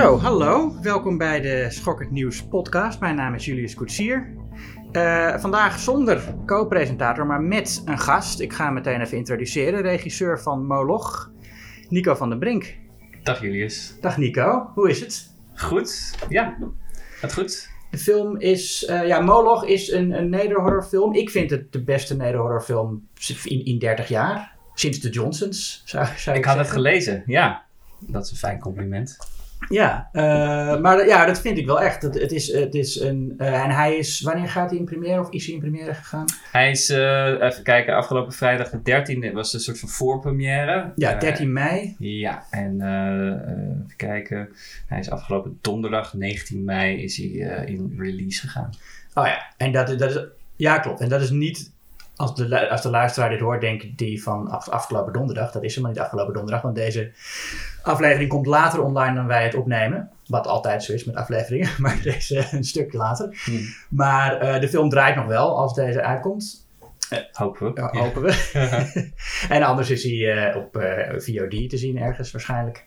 Zo, hallo. Welkom bij de Schokkend Nieuws podcast. Mijn naam is Julius Koetsier. Uh, vandaag zonder co-presentator, maar met een gast. Ik ga hem meteen even introduceren. Regisseur van Moloch, Nico van den Brink. Dag Julius. Dag Nico, hoe is het? Goed, ja. Het goed. De film is, uh, ja, Moloch is een, een nederhorrorfilm. Ik vind het de beste nederhorrorfilm in, in 30 jaar. Sinds de Johnsons, zou, zou ik, ik had het gelezen, ja. Dat is een fijn compliment. Ja, uh, maar ja, dat vind ik wel echt. Het, het is, het is een, uh, en hij is, wanneer gaat hij in première of is hij in première gegaan? Hij is, uh, even kijken, afgelopen vrijdag de 13e was een soort van voorpremière. Ja, 13 mei. Ja, en even kijken, hij is afgelopen donderdag 19 mei is hij in release gegaan. Oh ja, en dat, dat is, ja klopt. En dat is niet als de, als de luisteraar dit hoort, denkt die van af, afgelopen donderdag. Dat is helemaal niet afgelopen donderdag, want deze aflevering komt later online dan wij het opnemen. Wat altijd zo is met afleveringen, maar deze een stukje later. Hmm. Maar uh, de film draait nog wel als deze uitkomt. Uh, hopen we. Uh, hopen we. en anders is hij uh, op VOD te zien ergens waarschijnlijk.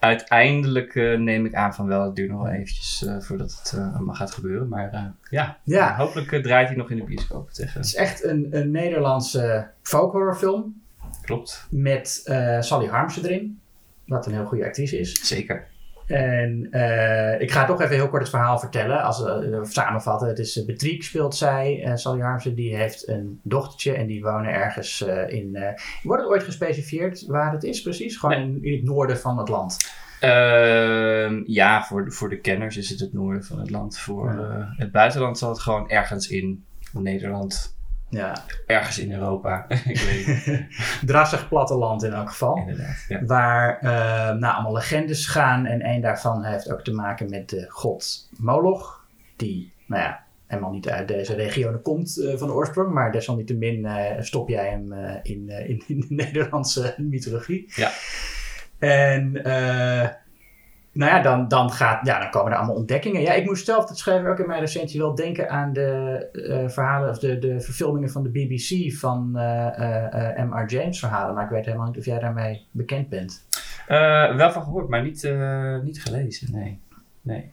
Uiteindelijk neem ik aan van wel, het duurt nog wel eventjes voordat het allemaal gaat gebeuren. Maar ja, ja. hopelijk draait hij nog in de bioscoop. Tegen. Het is echt een, een Nederlandse folkhorrorfilm. Klopt. Met Sally Harmsen erin. Wat een heel goede actrice is. Zeker. En uh, ik ga toch even heel kort het verhaal vertellen. Als uh, samenvatten. Het is uh, Betriek speelt zij. Sally Harmsen die heeft een dochtertje. En die wonen ergens in... wordt het ooit gespecificeerd waar het is precies? Gewoon nee. in, in, het noorden van het land. Ehm, ja, voor de, voor de kenners is het het noorden van het land. Voor ja. het buitenland zal het gewoon ergens in Nederland ja. Ergens in Europa. ik weet Drassig platteland in elk geval. Inderdaad, ja. Waar uh, nou, allemaal legendes gaan. En een daarvan heeft ook te maken met de god Moloch. Die, nou ja, helemaal niet uit deze regio komt uh, van de oorsprong. Maar desalniettemin uh, stop jij hem in, in, in, de Nederlandse mythologie. Ja. En nou ja, dan, dan, gaat, ja, dan komen er allemaal ontdekkingen. Ja, ik moest zelf, dat schrijf ik ook in mijn recensie, wel denken aan de uh, verhalen of de, de verfilmingen van de BBC van uh, uh, M.R. James verhalen. Maar ik weet helemaal niet of jij daarmee bekend bent. wel van gehoord, maar niet, niet gelezen, nee. Nee.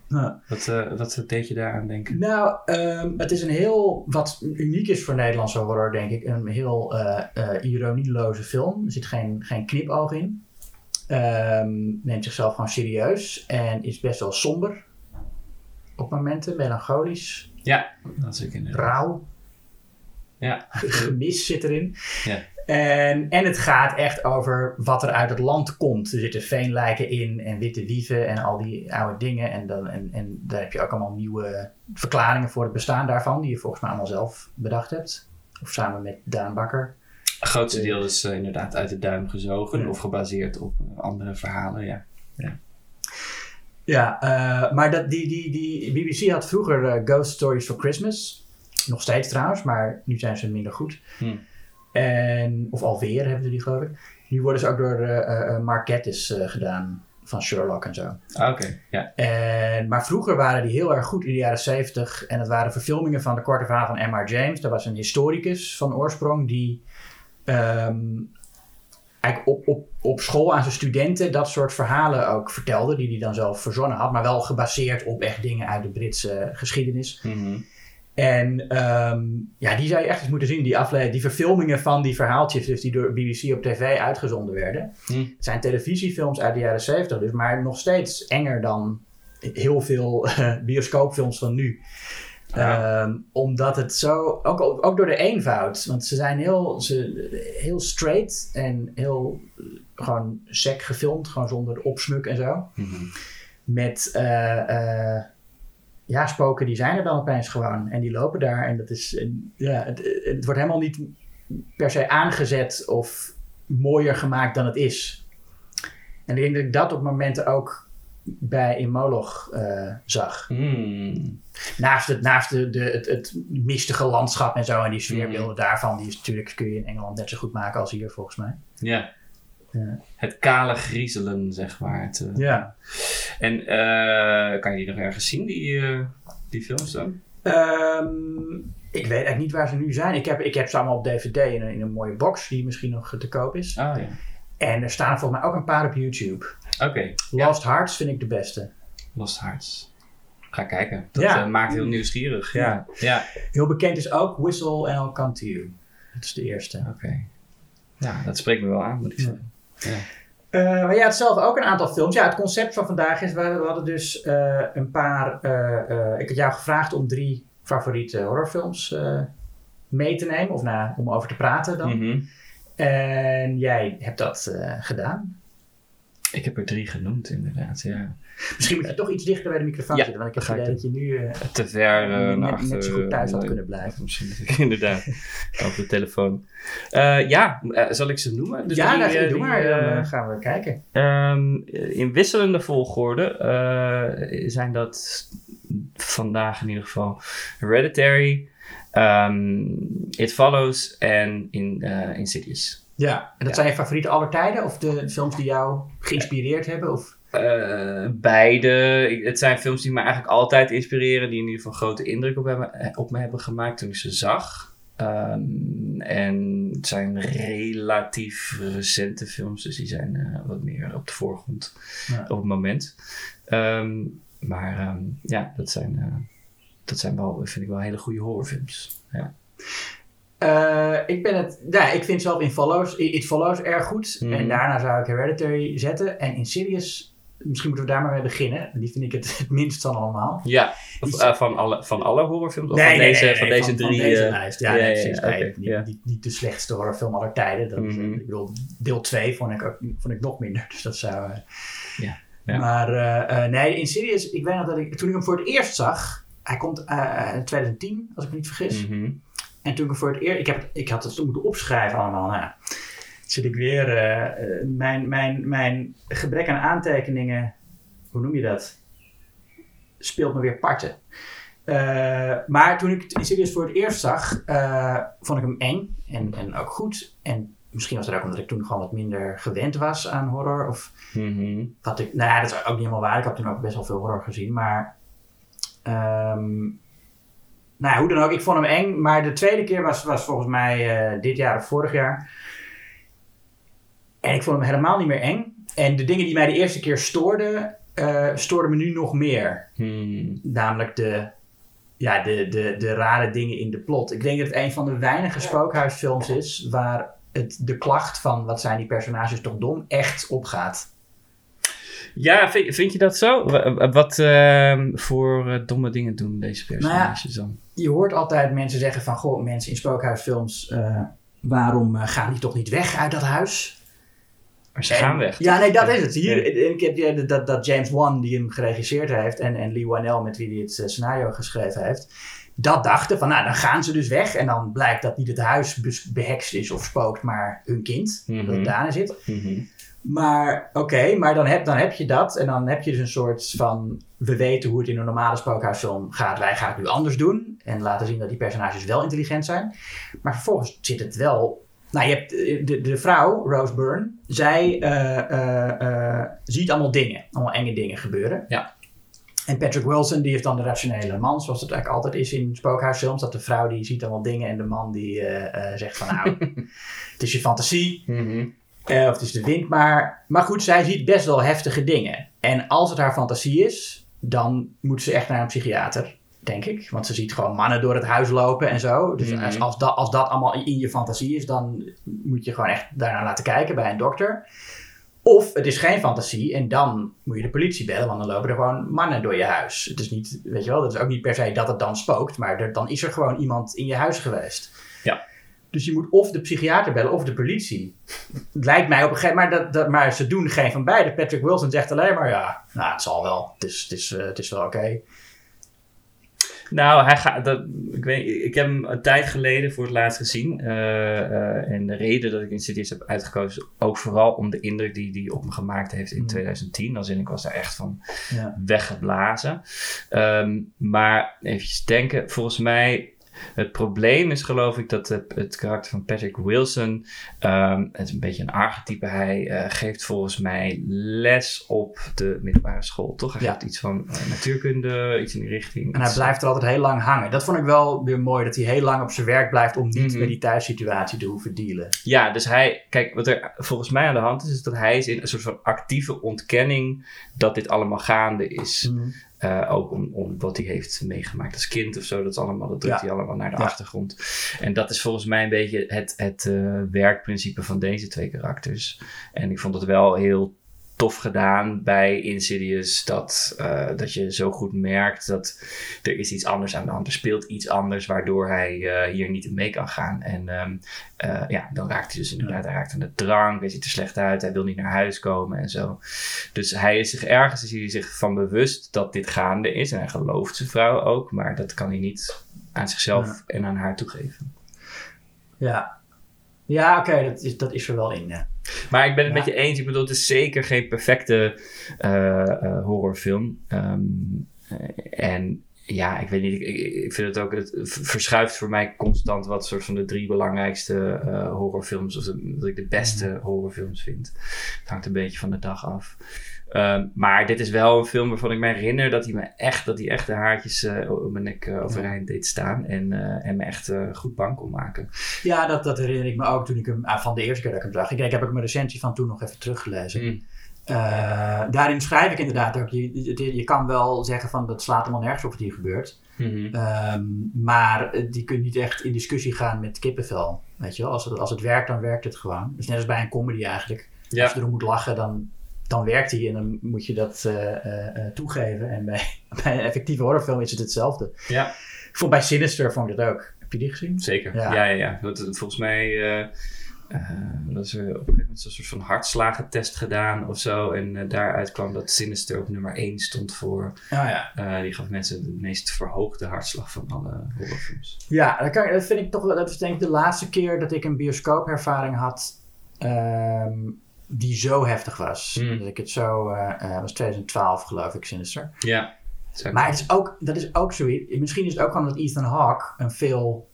Wat, wat deed je daaraan denken? Nou, um, het is een heel, wat uniek is voor Nederlandse horror, denk ik, een heel ironieloze film. Er zit geen, geen knipoog in. Um, neemt zichzelf gewoon serieus en is best wel somber op momenten, melancholisch. Ja, dat is ook inderdaad. Rauw. Ja. Gemis zit erin. Ja. En, en het gaat echt over wat er uit het land komt. Er zitten veenlijken in en witte wieven en al die oude dingen. En, dan, en, en daar heb je ook allemaal nieuwe verklaringen voor het bestaan daarvan, die je volgens mij allemaal zelf bedacht hebt. Of samen met Daan Bakker. Het grootste deel is uh, inderdaad uit de duim gezogen ja. of gebaseerd op uh, andere verhalen, ja. Ja, ja uh, maar dat, die, die, die BBC had vroeger Ghost Stories for Christmas. Nog steeds trouwens, maar nu zijn ze minder goed. Hmm. En, of alweer hebben ze die geloof ik. Nu worden ze ook door Mark Gatiss gedaan van Sherlock en zo. Ah, Oké, ja. En, maar vroeger waren die heel erg goed in de jaren 70. En het waren verfilmingen van de korte verhaal van M.R. James. Dat was een historicus van oorsprong die um, eigenlijk op, op, op school aan zijn studenten dat soort verhalen ook vertelde, die hij dan zelf verzonnen had, maar wel gebaseerd op echt dingen uit de Britse geschiedenis. Mm -hmm. En um, ja, die zou je echt eens moeten zien, die, afle die verfilmingen van die verhaaltjes, dus die door BBC op tv uitgezonden werden. Mm. Het zijn televisiefilms uit de jaren 70, dus, maar nog steeds enger dan heel veel uh, bioscoopfilms van nu. Ja. Um, omdat het zo, ook, ook door de eenvoud, want ze zijn heel, ze, heel straight en heel gewoon sec gefilmd, gewoon zonder opsmuk en zo. Mm -hmm. Met uh, uh, ja, spoken die zijn er dan opeens gewoon en die lopen daar en dat is, ja, het, het wordt helemaal niet per se aangezet of mooier gemaakt dan het is. En ik denk dat ik dat op momenten ook bij in Moloch uh, zag. Mm. Naast, het, naast de, de, het, het mistige landschap en zo en die sfeerbeelden mm. daarvan, die is natuurlijk kun je in Engeland net zo goed maken als hier volgens mij. Ja. ja. Het kale griezelen, zeg maar. Het, uh... Ja. En uh, kan je die nog ergens zien, die, die films dan? Um, ik weet eigenlijk niet waar ze nu zijn. Ik heb, ik heb ze allemaal op DVD in een, in een mooie box die misschien nog te koop is. Ah ja. En er staan volgens mij ook een paar op YouTube. Oké. Okay, ja. Hearts vind ik de beste. Lost Hearts. Ga kijken. Dat ja. maakt heel nieuwsgierig. Ja. ja. Heel bekend is ook Whistle and I'll Come To You. Dat is de eerste. Oké. Ja, dat spreekt me wel aan, moet ik zeggen. Ja. Uh, maar je had zelf ook een aantal films. Ja, het concept van vandaag is, we, hadden dus uh, een paar, uh, ik had jou gevraagd om drie favoriete horrorfilms mee te nemen, of nou, om over te praten dan. Mm -hmm. En jij hebt dat gedaan. Ik heb er drie genoemd, inderdaad. Ja. Misschien moet je toch iets dichter bij de microfoon zitten, want ik heb het idee dat je nu uh, te ver uh, naar achter, net zo goed thuis had kunnen blijven. Misschien inderdaad op de telefoon. Uh, ja, zal ik ze noemen? Dus ja, drie, doe maar. dan gaan we kijken. Um, in wisselende volgorde zijn dat vandaag in ieder geval Hereditary, um, It Follows en in, Insidious. Ja, en dat zijn je favoriete aller tijden? Of de films die jou geïnspireerd hebben? Of? Uh, beide. Het zijn films die me eigenlijk altijd inspireren. Die in ieder geval grote indruk op, hebben, eh, op me hebben gemaakt toen ik ze zag. Um, en het zijn relatief recente films. Dus die zijn uh, wat meer op de voorgrond ja. op het moment. Um, maar um, ja, dat zijn, dat zijn wel, vind ik wel hele goede horrorfilms. Ja. Uh, ik ben het, ja, ik vind zelf in Follows, It Follows erg goed. Mm. En daarna zou ik Hereditary zetten. En Insidious, misschien moeten we daar maar mee beginnen. Die vind ik het, het minst van allemaal. Ja, of, uh, van, alle, van alle horrorfilms? Of van, nee, deze, nee, van deze drie? Van deze uh, lijst, ja, ja, nee, precies. Ja, okay, niet, niet, niet, de slechtste horrorfilm aller tijden. Dat, mm. Ik bedoel, deel 2 vond ik, ook, vond ik nog minder. Dus dat zou... ja. Ja. Maar nee, Insidious, ik weet nog dat ik, toen ik hem voor het eerst zag... Hij komt in 2010, als ik me niet vergis. Mm -hmm. En toen ik voor het eerst, ik, heb, ik had het moeten opschrijven allemaal. Nou, zit ik weer, uh, mijn, mijn, mijn gebrek aan aantekeningen, hoe noem je dat? Speelt me weer parten. Uh, maar toen ik het serieus voor het eerst zag, uh, vond ik hem eng en, en ook goed. En misschien was het ook omdat ik toen gewoon wat minder gewend was aan horror. Of mm -hmm. wat ik, nou ja, dat is ook niet helemaal waar. Ik had toen ook best wel veel horror gezien. Maar um, nou, hoe dan ook, ik vond hem eng. Maar de tweede keer was, was volgens mij uh, dit jaar of vorig jaar. En ik vond hem helemaal niet meer eng. En de dingen die mij de eerste keer stoorden, uh, stoorden me nu nog meer. Hmm. Namelijk de, ja, de, de, de rare dingen in de plot. Ik denk dat het een van de weinige spookhuisfilms is waar het, de klacht van wat zijn die personages toch dom echt opgaat. Ja, vind, vind je dat zo? Wat uh, voor uh, domme dingen doen deze personages nou ja, dan? Je hoort altijd mensen zeggen van... Goh, mensen in spookhuisfilms... Uh, waarom uh, gaan die toch niet weg uit dat huis? Maar ze gaan weg. Ja, nee, dat is het. Hier, ik heb, dat, dat James Wan, die hem geregisseerd heeft... en, en Lee Wanell, met wie hij het scenario geschreven heeft... dat dachten van, nou, dan gaan ze dus weg... en dan blijkt dat niet het huis behekst is of spookt... maar hun kind, mm -hmm. dat daarin zit... Mm -hmm. Maar oké, maar dan heb, dan heb je dat. En dan heb je dus een soort van. We weten hoe het in een normale spookhuisfilm gaat. Wij gaan het nu anders doen. En laten zien dat die personages wel intelligent zijn. Maar vervolgens zit het wel. Nou, je hebt eh, de, de vrouw, Rose Byrne. Zij uh, uh, uh, ziet allemaal dingen. Allemaal enge dingen gebeuren. Ja. En Patrick Wilson, die heeft dan de rationele man, zoals het eigenlijk altijd is in spookhuisfilms. Dat de vrouw die ziet allemaal dingen en de man die zegt van nou, het is je fantasie. Mm -hmm. Uh, of het is de wind maar. Maar goed, zij ziet best wel heftige dingen. En als het haar fantasie is, dan moet ze echt naar een psychiater, denk ik. Want ze ziet gewoon mannen door het huis lopen en zo. Dus mm -hmm. als, dat, als dat allemaal in je fantasie is, dan moet je gewoon echt daarnaar laten kijken bij een dokter. Of het is geen fantasie en dan moet je de politie bellen, want dan lopen er gewoon mannen door je huis. Het is niet, weet je wel, dat is ook niet per se dat het dan spookt, maar er, dan is er gewoon iemand in je huis geweest. Dus je moet of de psychiater bellen of de politie. Het lijkt mij op een gegeven moment, maar, dat, dat, maar ze doen geen van beide. Patrick Wilson zegt alleen maar, ja, nou, het zal wel. Het is, het is, uh, het is wel oké. Okay. Nou, hij gaat, dat, ik, weet, ik heb hem een tijd geleden voor het laatst gezien. Uh, uh, en de reden dat ik Insidious heb uitgekozen, ook vooral om de indruk die hij op me gemaakt heeft in mm. 2010. Als in, ik was daar echt van ja. weggeblazen. Um, maar even denken, volgens mij Het probleem is geloof ik dat het, het karakter van Patrick Wilson, ehm, het is een beetje een archetype. Hij eh, geeft volgens mij les op de middelbare school, toch? Hij Ja. geeft iets van eh, natuurkunde, iets in die richting. En hij blijft er altijd heel lang hangen. Dat vond ik wel weer mooi, dat hij heel lang op zijn werk blijft om niet Mhm. met die thuissituatie te hoeven dealen. Ja, dus hij, kijk, wat er volgens mij aan de hand is, is dat hij is in een soort van actieve ontkenning dat dit allemaal gaande is. Eh, ook om, om wat hij heeft meegemaakt als kind of zo. Dat, is allemaal, dat drukt Ja. hij allemaal naar de Ja. achtergrond. En dat is volgens mij een beetje het, het eh, werkprincipe van deze twee karakters. En ik vond het wel heel tof gedaan bij Insidious. Dat, eh, dat je zo goed merkt dat er is iets anders aan de hand. Er speelt iets anders waardoor hij eh, hier niet in mee kan gaan. En ehm, eh, ja, dan raakt hij dus inderdaad hij raakt aan de drank. Hij ziet er slecht uit. Hij wil niet naar huis komen en zo. Dus hij is zich ergens is hij zich van bewust dat dit gaande is. En hij gelooft zijn vrouw ook. Maar dat kan hij niet aan zichzelf Ja. en aan haar toegeven. Ja, ja oké, dat, is, dat is er wel in. Ja. Maar ik ben het Ja. met je eens. Ik bedoel, het is zeker geen perfecte eh, eh, horrorfilm. Ehm, eh, en ja, ik weet niet. Ik, ik- vind het ook. Het verschuift voor mij constant wat soort van de drie belangrijkste eh, horrorfilms. Of de, dat ik de beste horrorfilms vind. Het hangt een beetje van de dag af. Ehm, maar dit is wel een film waarvan ik me herinner dat hij me echt, dat hij echt de haartjes eh, op mijn nek eh, overeind deed staan. En, eh, en me echt goed bang kon maken. Ja, dat, dat herinner ik me ook toen ik hem ah, van de eerste keer dat ik hem zag. Ik, ik heb ook mijn recensie van toen nog even teruggelezen. Mm. Daarin schrijf ik inderdaad ook, je, je, je kan wel zeggen van dat slaat helemaal nergens op wat hier gebeurt. Mhm. Ehm, maar die kunt niet echt in discussie gaan met kippenvel. Weet je wel, als het, als het werkt, dan werkt het gewoon. Dus net als bij een comedy eigenlijk. Ja. Als je erom moet lachen, dan, dan werkt hij en dan moet je dat eh, eh, eh, toegeven. En bij, bij een effectieve horrorfilm is het hetzelfde. Ja. Vond bij Sinister vond ik dat ook. Heb je die gezien? Zeker. Ja. Ja, ja, ja. Want, het- volgens mij dat is op een gegeven moment zo'n soort van hartslagentest gedaan of zo. En daaruit kwam dat Sinister op nummer 1 stond voor. Oh, ja. Die gaf mensen de meest verhoogde hartslag van alle horrorfilms. Ja, dat, kan, dat vind ik toch wel. Dat is denk ik de laatste keer dat ik een bioscoopervaring had. Um, die zo heftig was. Mm. Dat ik het zo. Uh, was 2012 geloof ik, Sinister. Ja. Maar het is ook, dat is ook zoiets. Misschien is het ook gewoon dat Ethan Hawke een veel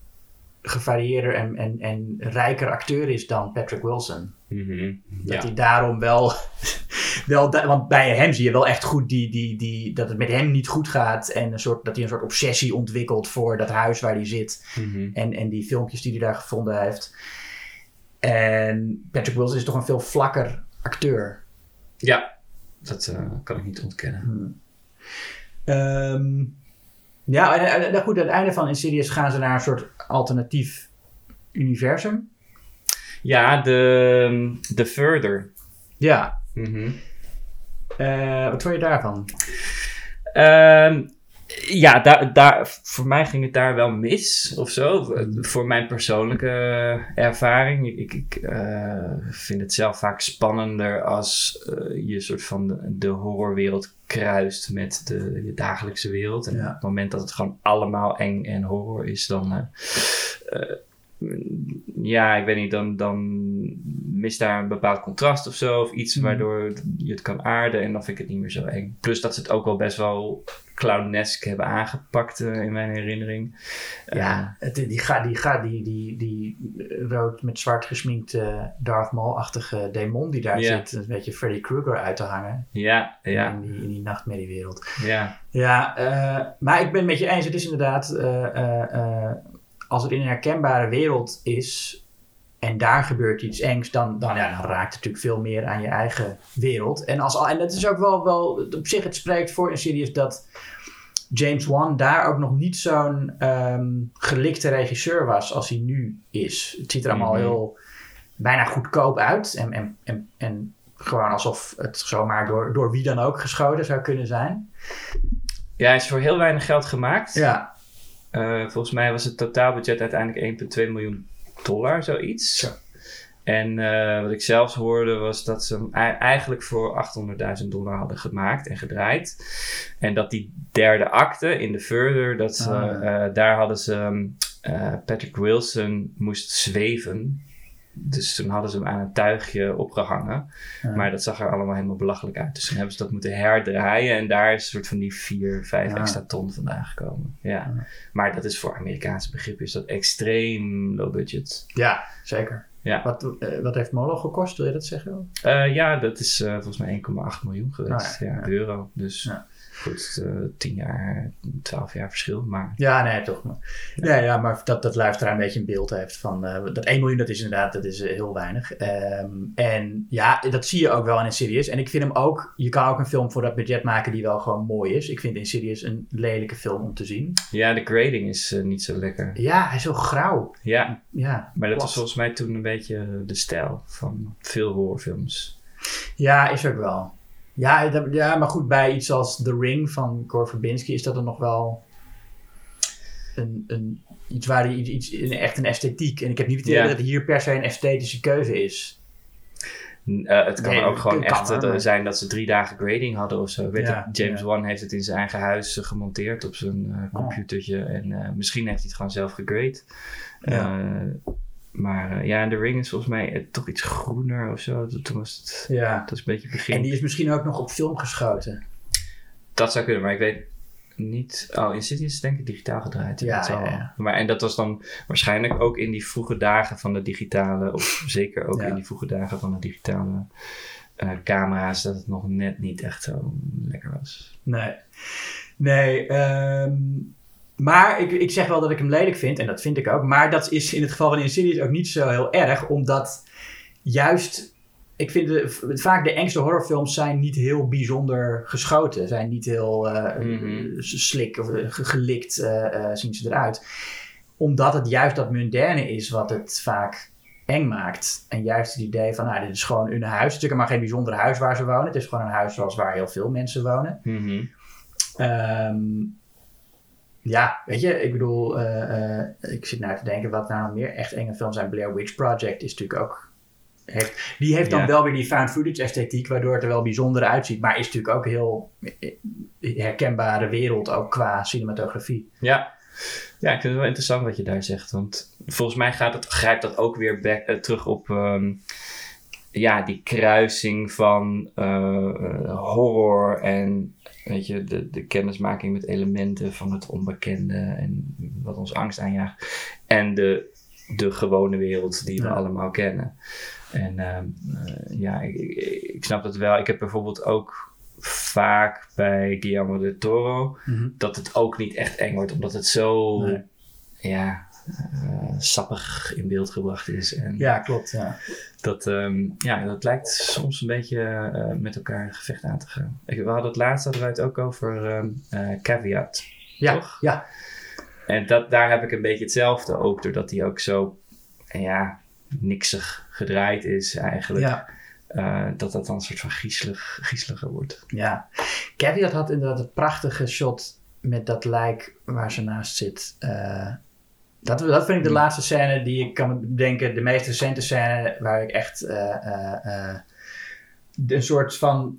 gevarieerder en, en, en rijker acteur is dan Patrick Wilson. Mm -hmm. Dat ja. hij daarom wel, wel want bij hem zie je wel echt goed die, die, die, dat het met hem niet goed gaat en een soort, dat hij een soort obsessie ontwikkelt voor dat huis waar hij zit mm -hmm. en, en die filmpjes die hij daar gevonden heeft. En Patrick Wilson is toch een veel vlakker acteur. Ja, dat uh, kan ik niet ontkennen. Hmm. Um, ja, en, en, goed, aan het einde van Insidious gaan ze naar een soort alternatief universum. Ja, de, de Further. Ja. Mm -hmm. uh, wat vond je daarvan? Um, ja, daar, daar, voor mij ging het daar wel mis of zo. Voor mijn persoonlijke ervaring. Ik, ik uh, vind het zelf vaak spannender als uh, je soort van de, de horrorwereld kruist met de, de dagelijkse wereld. En ja. op het moment dat het gewoon allemaal eng en horror is, dan. Uh, ja, ik weet niet, dan, dan mist daar een bepaald contrast of zo. Of iets Mhm. waardoor je het kan aarden en dan vind ik het niet meer zo eng. Plus dat ze het ook wel best wel clownesk hebben aangepakt uh, in mijn herinnering. Ja, het, die gaat die, ga, die, die, die rood met zwart gesminkte Darth Maul-achtige demon die daar ja. zit. Een beetje Freddy Krueger uit te hangen. Ja, ja. In die, in die nachtmerriewereld. Ja. Ja, uh, maar ik ben het met je eens. Het is inderdaad... Uh, als het in een herkenbare wereld is en daar gebeurt iets engs, dan, dan, ja, dan raakt het natuurlijk veel meer aan je eigen wereld. En, als, en dat is ook wel, wel op zich, het spreekt voor een serie dat James Wan daar ook nog niet zo'n um, gelikte regisseur was als hij nu is. Het ziet er allemaal -hmm. heel bijna goedkoop uit en, en, en, en gewoon alsof het zomaar door, door wie dan ook geschoten zou kunnen zijn. Ja, hij is voor heel weinig geld gemaakt. Ja. Uh, volgens mij was het totaalbudget uiteindelijk 1,2 miljoen dollar, zoiets. Zo. En uh, wat ik zelfs hoorde was dat ze hem eigenlijk voor 800.000 dollar hadden gemaakt en gedraaid. En dat die derde acte in de Further, dat ze, Ah, uh, daar hadden ze um, Patrick Wilson moest zweven. Dus toen hadden ze hem aan een tuigje opgehangen. Ja. Maar dat zag er allemaal helemaal belachelijk uit. Dus toen hebben ze dat moeten herdraaien. En daar is een soort van die 4, 5 Ja. extra ton vandaan gekomen. Ja. Ja. Maar dat is voor Amerikaanse begrippen is dat extreem low budget. Ja, zeker. Ja. Wat, eh, wat heeft Molo gekost? Wil je dat zeggen? Eh, ja, dat is eh, volgens mij 1,8 miljoen geweest. Oh ja, euro. Dus Ja. Goed, eh 10 jaar, 12 jaar verschil. Maar Ja, nee, toch. Maar, ja. Ja, maar dat, dat luisteraar een beetje een beeld heeft van... eh, dat 1 miljoen, dat is inderdaad dat is, eh, heel weinig. Ehm, en ja, dat zie je ook wel in Insidious. En ik vind hem ook... Je kan ook een film voor dat budget maken die wel gewoon mooi is. Ik vind Insidious een lelijke film om te zien. ja, de grading is niet zo lekker. Ja, hij is zo grauw. Ja, Ja, maar dat was volgens mij toen een beetje de stijl van veel horrorfilms. Ja, is ook wel. Ja, dat- ja, maar goed, bij iets als The Ring van Gore Verbinski is dat dan nog wel een, een, iets waar iets, iets een- echt een esthetiek. En ik heb niet het idee Ja. dat het hier per se een esthetische keuze is. Eh, het kan Nee, ook gewoon echt eh, maar- zijn dat ze drie dagen grading hadden of zo. Weet Ja, het, James ja. Wan heeft het in zijn eigen huis eh, gemonteerd op zijn Oh. computertje. En misschien heeft hij het gewoon zelf gegrade. Ja. Maar eh, ja, de ring is volgens mij eh, toch iets groener of zo. Toen was het, Ja. dat is een beetje begin. En die is misschien ook nog op film geschoten. Dat zou kunnen, maar ik weet niet. Oh, Insidious is denk ik digitaal gedraaid. Ja, dat ja, ja. Maar, en dat was dan waarschijnlijk ook in die vroege dagen van de digitale, of zeker ook Ja. in die vroege dagen van de digitale eh, camera's, dat het nog net niet echt zo lekker was. Nee. Nee, ehm, maar ik, ik zeg wel dat ik hem lelijk vind, en dat vind ik ook. Maar dat is in het geval van Insidious ook niet zo heel erg, omdat juist... Ik vind de, vaak de engste horrorfilms zijn niet heel bijzonder geschoten. Zijn niet heel Mhm. slik of eh, ge- gelikt eh, zien ze eruit. Omdat het juist dat mondaine is wat het vaak eng maakt. En juist het idee van, nou, dit is gewoon een huis. Het is natuurlijk maar geen bijzonder huis waar ze wonen. Het is gewoon een huis zoals waar heel veel mensen wonen. Ehm, ja, weet je, ik bedoel, eh, eh, ik zit nou te denken wat nou nog meer echt enge films zijn. Blair Witch Project is natuurlijk ook. Heeft, die heeft dan Ja. wel weer die found footage esthetiek, waardoor het er wel bijzonder uitziet. Maar is natuurlijk ook heel eh, herkenbare wereld, ook qua cinematografie. Ja. ja, ik vind het wel interessant wat je daar zegt. Want volgens mij gaat het, grijpt dat ook weer back, terug op ehm, ja, die kruising van horror en weet je, de, de kennismaking met elementen van het onbekende en wat ons angst aanjaagt. En de, de gewone wereld die we Ja. allemaal kennen. En ehm, eh, ja, ik, snap het wel. Ik heb bijvoorbeeld ook vaak bij Guillermo del Toro dat het ook niet echt eng wordt, omdat het zo Nee. ja, sappig in beeld gebracht is. En Ja, klopt. Ja. dat, ehm, ja, dat lijkt soms een beetje eh, met elkaar een gevecht aan te gaan. Ik, we hadden het laatst hadden wij het ook over eh, Caveat. Ja, Toch? ja, En dat, daar heb ik een beetje hetzelfde ook, doordat hij ook zo ja, niksig gedraaid is eigenlijk. ja. eh, dat dat dan een soort van griezelig, griezeliger wordt. Ja, Caveat had inderdaad het prachtige shot met dat lijk waar ze naast zit. Eh, dat, dat vind ik de Hmm. laatste scène die ik kan bedenken, de meest recente scène waar ik echt eh, eh, eh, een soort van.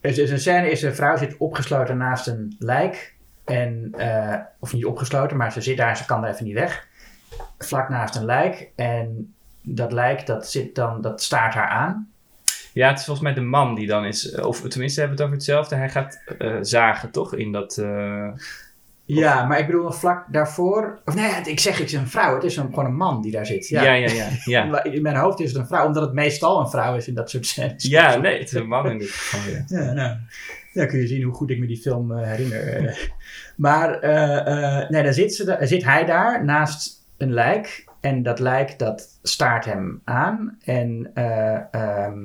Er is een scène, is een vrouw zit opgesloten naast een lijk. En, of niet opgesloten, maar ze zit daar en ze kan er even niet weg. Vlak naast een lijk. En dat lijk, dat, zit dan, dat staart haar aan. Ja, het is volgens mij de man die dan is, of tenminste hebben we het over hetzelfde. Hij gaat zagen, toch? In dat. Ja, maar ik bedoel nog vlak daarvoor. Of nee, het- ik zeg ik is een vrouw. Het is een, gewoon een man die daar zit. Ja. ja, ja, ja. In mijn hoofd is het een vrouw, omdat het meestal een vrouw is in dat soort scènes. ja nee, het is een man in dit geval. Ja. Ja, nou. Ja, kun je zien hoe goed ik me die film eh, herinner. Eh, maar eh, nee, dan zit, ze, da- zit hij daar naast een lijk. En dat lijk dat staart hem aan. En eh, ehm,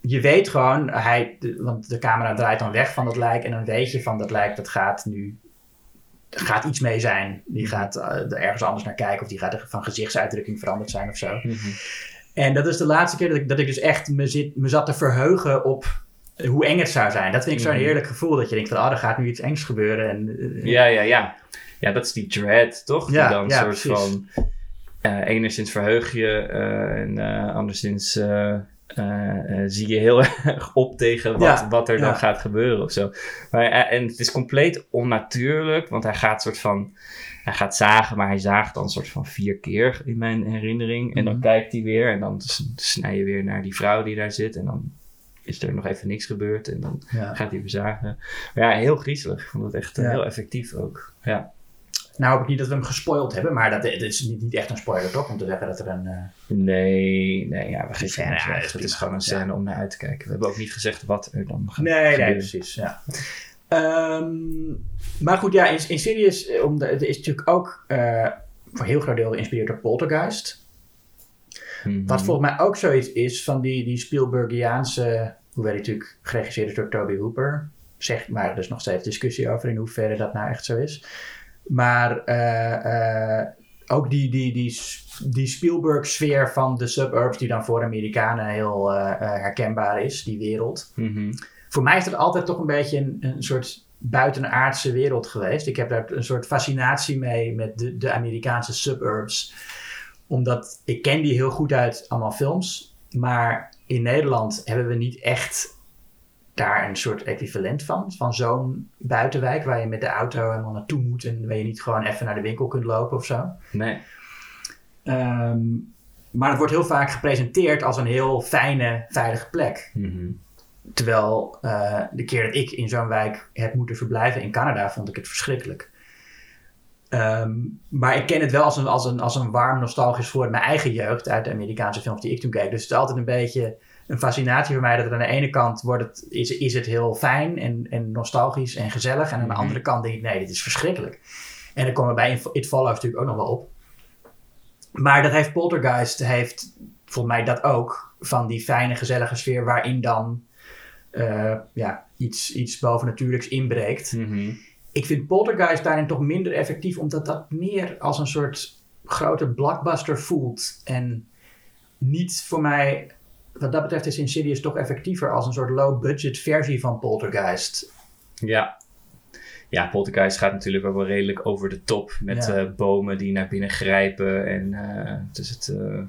je weet gewoon, hij, want de camera draait dan weg van dat lijk. En dan weet je van dat lijk dat gaat nu. Er gaat iets mee zijn. Die gaat eh, er ergens anders naar kijken. Of die gaat er van gezichtsuitdrukking veranderd zijn of zo. Mhm. En dat is de laatste keer dat ik, dat ik dus echt me, zit, me zat te verheugen op hoe eng het zou zijn. Dat vind ik zo'n Mhm. heerlijk gevoel. Dat je denkt van, ah, er gaat nu iets engs gebeuren. En, eh, ja, ja, ja. Ja, dat is die dread, toch? Ja, die dan ja, een soort precies. van. eh enigszins verheug je en anderszins eh, eh, zie je heel erg op tegen wat, Ja, wat er dan ja. gaat gebeuren of zo. Maar, eh, en het is compleet onnatuurlijk, want hij gaat soort van, hij gaat zagen, maar hij zaagt dan soort van vier keer in mijn herinnering. En dan Mhm. kijkt hij weer en dan snij je weer naar die vrouw die daar zit en dan is er nog even niks gebeurd en dan Ja. gaat hij weer zagen. Maar ja, heel griezelig. Ik vond het echt Ja. heel effectief ook. Ja. Nou hoop ik niet dat we hem gespoild hebben, maar dat, het is niet, echt een spoiler toch? Om te zeggen dat er een... eh, Nee, nee, ja, we geven ja, is Het is gewoon een scène om naar uit te kijken. We hebben ook niet gezegd wat er dan gaat Nee, nee, gebeuren. precies. Ja. Ehm, maar goed, ja, in, in Sirius, eh, om de, het is natuurlijk ook eh, voor heel groot deel geïnspireerd door Poltergeist. Mhm. Wat volgens mij ook zoiets is van die, die Spielbergiaanse, hoewel die natuurlijk geregisseerd is door Toby Hooper. Zeg, maar er is nog steeds discussie over in hoeverre dat nou echt zo is. Maar eh, eh, ook die, die, die, die Spielberg-sfeer van de suburbs, die dan voor Amerikanen heel eh, herkenbaar is, die wereld Mhm. voor mij is dat altijd toch een beetje een, een soort buitenaardse wereld geweest. Ik heb daar een soort fascinatie mee met de, de Amerikaanse suburbs. Omdat ik ken die heel goed uit allemaal films. Maar in Nederland hebben we niet echt daar een soort equivalent van. Van zo'n buitenwijk waar je met de auto helemaal naartoe moet. En waar je niet gewoon even naar de winkel kunt lopen of zo. Nee. Ehm, maar het wordt heel vaak gepresenteerd als een heel fijne, veilige plek. Mhm. Terwijl eh, de keer dat ik in zo'n wijk heb moeten verblijven in Canada, vond ik het verschrikkelijk. Ehm, maar ik ken het wel als een, als, een, als een warm nostalgisch voor mijn eigen jeugd uit de Amerikaanse films die ik toen keek. Dus het is altijd een beetje een fascinatie voor mij dat aan de ene kant wordt het, is, is het heel fijn en, en nostalgisch en gezellig. En aan de Mhm. andere kant denk ik, nee, dit is verschrikkelijk. En dan komen we bij It Follows natuurlijk ook nog wel op. Maar dat heeft Poltergeist, heeft volgens mij dat ook, van die fijne, gezellige sfeer waarin dan eh, ja, iets, iets bovennatuurlijks inbreekt. Mhm. Ik vind Poltergeist daarin toch minder effectief, omdat dat meer als een soort grote blockbuster voelt. En niet voor mij, wat dat betreft is Insidious toch effectiever als een soort low-budget versie van Poltergeist. Ja. Ja, Poltergeist gaat natuurlijk ook wel redelijk over de top. Met Ja. eh, bomen die naar binnen grijpen. En eh dus het eh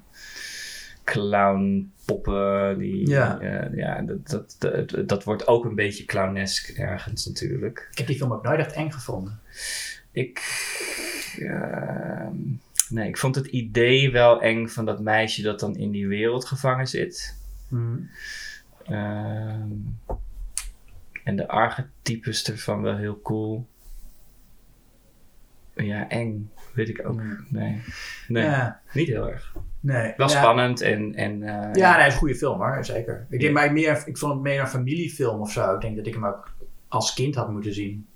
clownpoppen. Die, Ja. ja dat, dat, dat, dat wordt ook een beetje clownesk ergens natuurlijk. Ik heb die film ook nooit echt eng gevonden. Ik. Nee, ik vond het idee wel eng van dat meisje dat dan in die wereld gevangen zit. Hmm. Ehm, en de archetypes ervan wel heel cool. Ja, eng. Weet ik ook. Hmm. Nee. Nee, Ja, niet heel erg. nee. Wel Ja. spannend en... en eh, Ja, nee, het is een goede film hoor, zeker. Ik, Ja. denk, maar meer, ik vond het meer een familiefilm of zo. Ik denk dat ik hem ook als kind had moeten zien.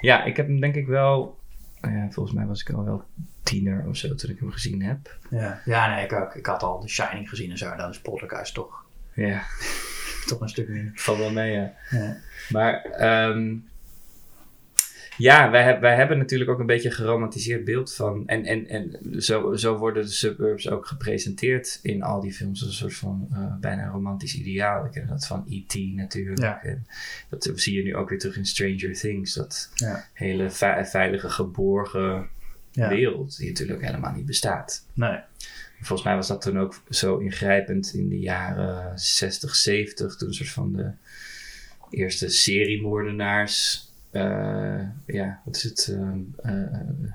ja, ik heb hem denk ik wel... nou ja, volgens mij was ik al wel tiener of zo toen ik hem gezien heb. Ja, ja nee, ik ook. Ik had al The Shining gezien en zo. Dan is Poltergeist toch, Ja, toch een stuk minder. valt wel mee, ja. Ja. Maar ehm, ja, wij, heb- wij hebben natuurlijk ook een beetje een geromantiseerd beeld van. En, en, en zo, zo worden de suburbs ook gepresenteerd in al die films als een soort van eh, bijna romantisch ideaal. Ik ken dat van E.T. natuurlijk. Ja. En dat zie je nu ook weer terug in Stranger Things. Dat Ja. hele ve- veilige, geborgen Ja. wereld, die natuurlijk helemaal niet bestaat. Nee. Volgens mij was dat toen ook zo ingrijpend in de jaren 60, 70, toen een soort van de eerste seriemoordenaars. Eh, ja, wat is het? ehm, eh,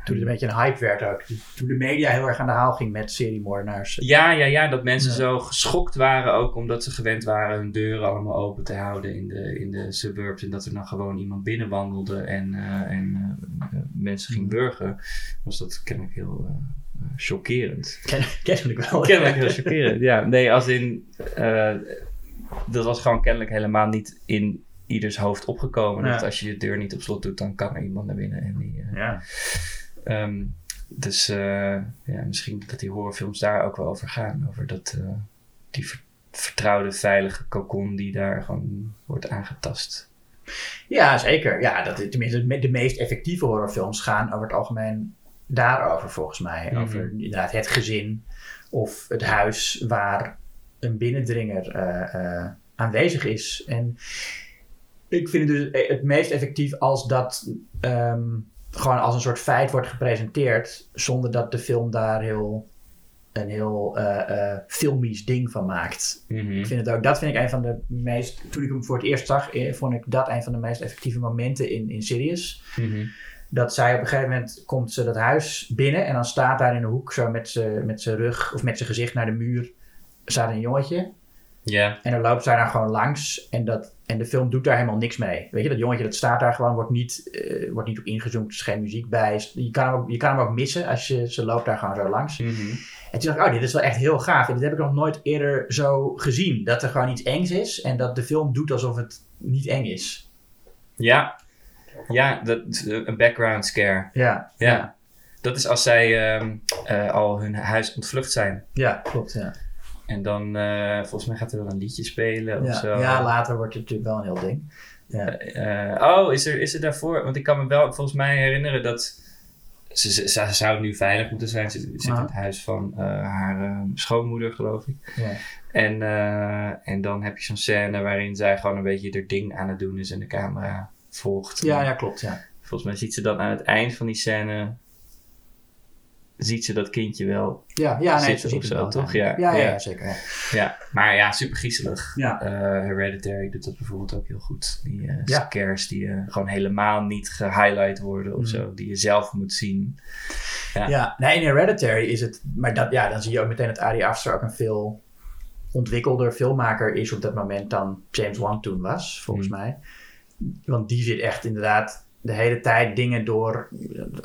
Toen het een beetje een hype werd ook. Toen de media heel erg aan de haal ging met seriemoordenaars. ja, ja, ja, dat mensen Ja. zo geschokt waren ook omdat ze gewend waren hun deuren allemaal open te houden in de, in de suburbs. En dat er dan gewoon iemand binnenwandelde en, eh, en eh, eh, mensen ging burgen. Was dat kennelijk heel eh, eh, chockerend. Ken, kennelijk wel. Kennelijk heel chockerend, ja. Nee, als in... eh, dat was gewoon kennelijk helemaal niet in ieders hoofd opgekomen. Ja. Dat als je je deur niet op slot doet, dan kan er iemand naar binnen. En die, eh, Ja. ehm, dus eh, ja, misschien dat die horrorfilms daar ook wel over gaan. Over dat, eh, die ver- vertrouwde, veilige cocon die daar gewoon wordt aangetast. Ja, zeker. Ja, dat, tenminste, de me- de meest effectieve horrorfilms gaan over het algemeen daarover, volgens mij. Mhm. Over inderdaad het gezin of het huis waar een binnendringer aanwezig is. En ik vind het dus het meest effectief als dat ehm, gewoon als een soort feit wordt gepresenteerd, zonder dat de film daar heel een heel eh eh, filmisch ding van maakt. Mhm. Ik vind het ook, dat vind ik een van de meest, toen ik hem voor het eerst zag, eh, vond ik dat een van de meest effectieve momenten in, in Sirius. Mhm. Dat zij op een gegeven moment komt ze dat huis binnen en dan staat daar in de hoek zo met zijn met zijn rug of met zijn gezicht naar de muur staat een jongetje. Ja. En dan loopt zij daar gewoon langs en, dat, en de film doet daar helemaal niks mee. Weet je, dat jongetje dat staat daar gewoon, wordt niet, eh, wordt niet op ingezoomd, er is geen muziek bij. Je kan, hem ook, je kan hem ook missen als je, ze loopt daar gewoon zo langs. Mhm. En toen dacht ik, oh, dit is wel echt heel gaaf. En dit heb ik nog nooit eerder zo gezien. Dat er gewoon iets engs is en dat de film doet alsof het niet eng is. Ja. Ja, dat, een background scare. Ja, Ja. Dat is als zij ehm, eh, al hun huis ontvlucht zijn. ja klopt. Ja. En dan, eh, volgens mij gaat er wel een liedje spelen of Ja. zo. ja, later wordt het natuurlijk wel een heel ding. Eh, oh, is er, is er daarvoor? Want ik kan me wel volgens mij herinneren dat ze, ze, ze zou nu veilig moeten zijn. Ze zit in Ja. het huis van eh, haar eh, schoonmoeder, geloof ik. Ja. En, eh, en dan heb je zo'n scène waarin zij gewoon een beetje haar ding aan het doen is en de camera volgt. Ja, ja, klopt. Ja. Volgens mij ziet ze dan aan het eind van die scène. Ziet ze dat kindje wel. Ja, ja nee, Zitten of zo, wel, toch? Ja, Ja, ja, zeker. Ja. Ja, maar ja, super griezelig. Ja. Eh, Hereditary doet dat bijvoorbeeld ook heel goed. Die Ja. scares die eh, gewoon helemaal niet gehighlight worden of Mm. zo. Die je zelf moet zien. Ja. Ja, nee, in Hereditary is het... Maar dat, ja, dan zie je ook meteen dat Ari Aster ook een veel ontwikkelder filmmaker is op dat moment dan James Wan toen was, volgens Hmm. mij. Want die zit echt inderdaad de hele tijd dingen door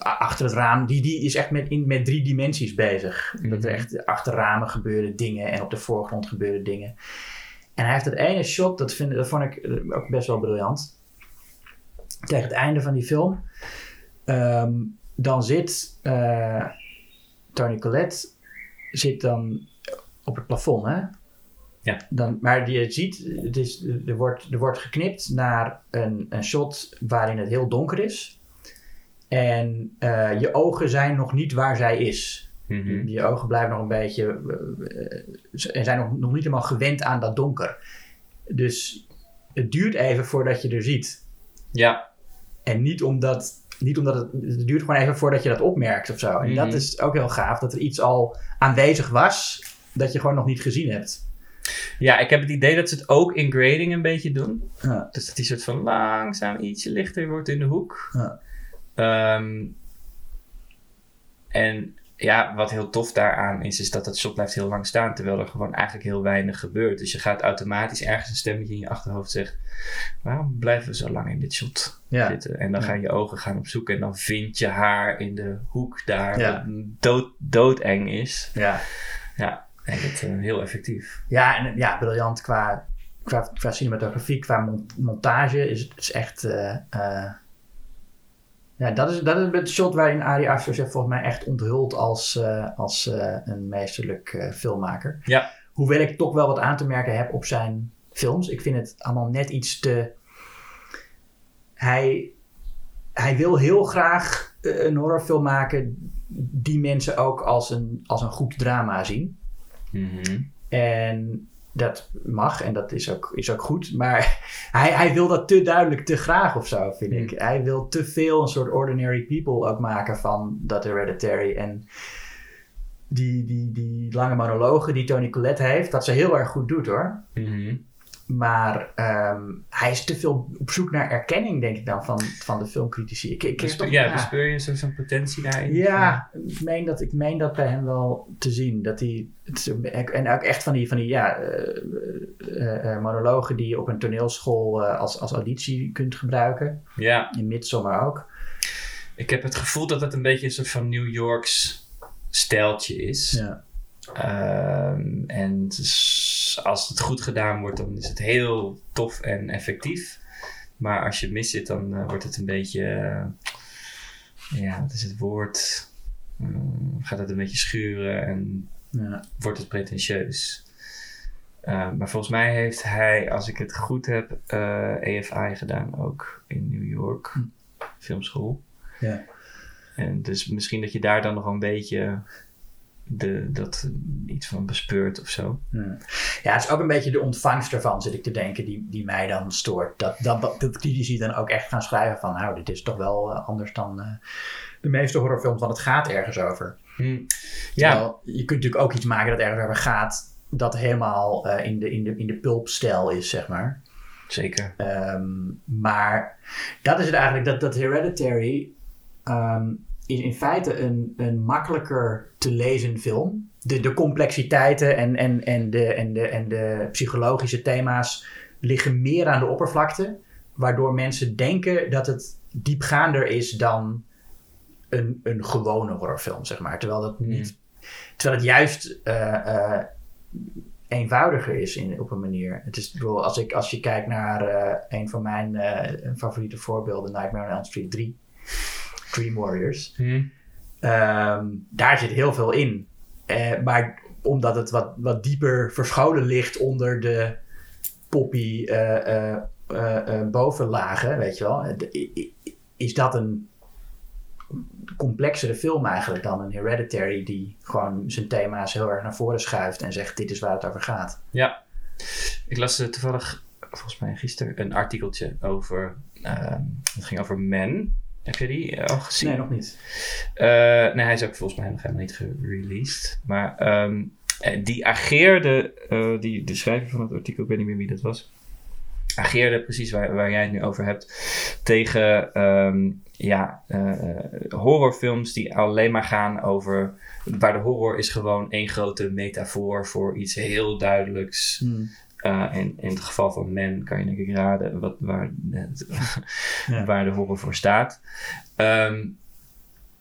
a- achter het raam. Die, die is echt met, in, met drie dimensies bezig. Dat er Mhm. echt achter ramen gebeuren dingen en op de voorgrond gebeuren dingen. En hij heeft dat ene shot, dat, vind, dat vond ik eh, ook best wel briljant. Tegen het einde van die film. Ehm, dan zit eh, Tony Collette zit dan op het plafond, hè? Ja. Dan, maar je ziet, het is, er, wordt, er wordt geknipt naar een, een shot waarin het heel donker is. En eh, je ogen zijn nog niet waar zij is. Mhm. Je ogen blijven nog een beetje. eh, en zijn nog, nog niet helemaal gewend aan dat donker. Dus het duurt even voordat je er ziet. Ja, En niet omdat, niet omdat het, het duurt gewoon even voordat je dat opmerkt of zo. En Mhm. dat is ook heel gaaf, dat er iets al aanwezig was, dat je gewoon nog niet gezien hebt. Ja, ik heb het idee dat ze het ook in grading een beetje doen. Ja. Dus dat die soort van langzaam ietsje lichter wordt in de hoek. Ja. Ehm, en ja, wat heel tof daaraan is, is dat dat shot blijft heel lang staan, terwijl er gewoon eigenlijk heel weinig gebeurt. Dus je gaat automatisch ergens een stemmetje in je achterhoofd zeggen, waarom blijven we zo lang in dit shot Ja. zitten? En dan Ja. gaan je ogen gaan op zoek en dan vind je haar in de hoek daar, Ja. wat dood, doodeng is. Ja, Ja, en dat eh, heel effectief. ja en ja, briljant qua, qua, qua cinematografie, qua mon- montage is het is echt. eh, eh, ja, dat is, dat is het shot waarin Ari Aster zich volgens mij echt onthult als, als een meesterlijk filmmaker. Ja. Hoewel ik toch wel wat aan te merken heb op zijn films. Ik vind het allemaal net iets te. Hij, hij wil heel graag een horrorfilm maken die mensen ook als een, als een goed drama zien. Mhm. En dat mag en dat is ook, is ook goed. Maar hij, hij wil dat te duidelijk, te graag of zo, vind ik. Hij wil te veel een soort ordinary people ook maken van dat Hereditary. En die, die, die lange monologen die Tony Collette heeft, dat ze heel erg goed doet hoor. Mhm. Maar ehm, hij is te veel op zoek naar erkenning, denk ik dan, van, van de filmcritici. Ik, ik, ik Bespe- toch- ja, bespeur je zo- zo'n potentie daarin? ja, ik meen, dat, ik meen dat bij hem wel te zien. Dat hij, en ook echt van die, van die ja, eh, eh, eh, monologen die je op een toneelschool als, als auditie kunt gebruiken. Ja, In Midsommar ook. ik heb het gevoel dat het een beetje een soort van New Yorks stijltje is. Ja. Ehm, en als het goed gedaan wordt, dan is het heel tof en effectief. Maar als je mis zit, dan eh, wordt het een beetje. eh, ja, wat is het woord? Mm, gaat het een beetje schuren en Ja. wordt het pretentieus. Eh, maar volgens mij heeft hij, als ik het goed heb, eh AFI gedaan ook in New York. Hm. Filmschool. Ja. En dus misschien dat je daar dan nog een beetje de, dat iets van bespeurt of zo. Ja. ja, het is ook een beetje de ontvangst ervan, zit ik te denken, die, die mij dan stoort. Dat, dat, dat critici dan ook echt gaan schrijven van, nou, dit is toch wel eh, anders dan eh, de meeste horrorfilms, want het gaat ergens over. Hm. Ja, Terwijl je kunt natuurlijk ook iets maken dat ergens over gaat, dat helemaal eh, in de, in de, in de pulpstijl is, zeg maar. zeker. Ehm, maar dat is het eigenlijk, dat, dat Hereditary ehm, is in feite een, een makkelijker te lezen film. De, de complexiteiten en, en, en, de, en, de, en de psychologische thema's liggen meer aan de oppervlakte, waardoor mensen denken dat het diepgaander is dan een, een gewone horrorfilm, zeg maar. Terwijl, dat niet, terwijl het juist eh, eh, eenvoudiger is in, op een manier. Het is, bedoel, als, ik, als je kijkt naar eh, een van mijn favoriete voorbeelden, Nightmare on Elm Street 3, Dream Warriors. Hm. Ehm, daar zit heel veel in. Eh, maar omdat het wat, wat dieper verscholen ligt onder de poppy eh, eh, bovenlagen, weet je wel, is dat een complexere film eigenlijk dan een Hereditary die gewoon zijn thema's heel erg naar voren schuift en zegt dit is waar het over gaat. Ja, ik las toevallig, volgens mij gisteren, een artikeltje over, ehm, het ging over Men. Heb je die eh, al gezien? Nee, nog niet. Eh, nee, hij is ook volgens mij nog helemaal niet gereleased. Maar ehm, eh, die ageerde, die, de schrijver van het artikel, ik weet niet meer wie dat was, ageerde precies waar, waar jij het nu over hebt, tegen ehm, ja, horrorfilms die alleen maar gaan over, waar de horror is gewoon één grote metafoor voor iets heel duidelijks. Hmm. Uh, in, in het geval van Men kan je denk ik raden wat, waar, Ja. waar de horror voor staat. Ehm,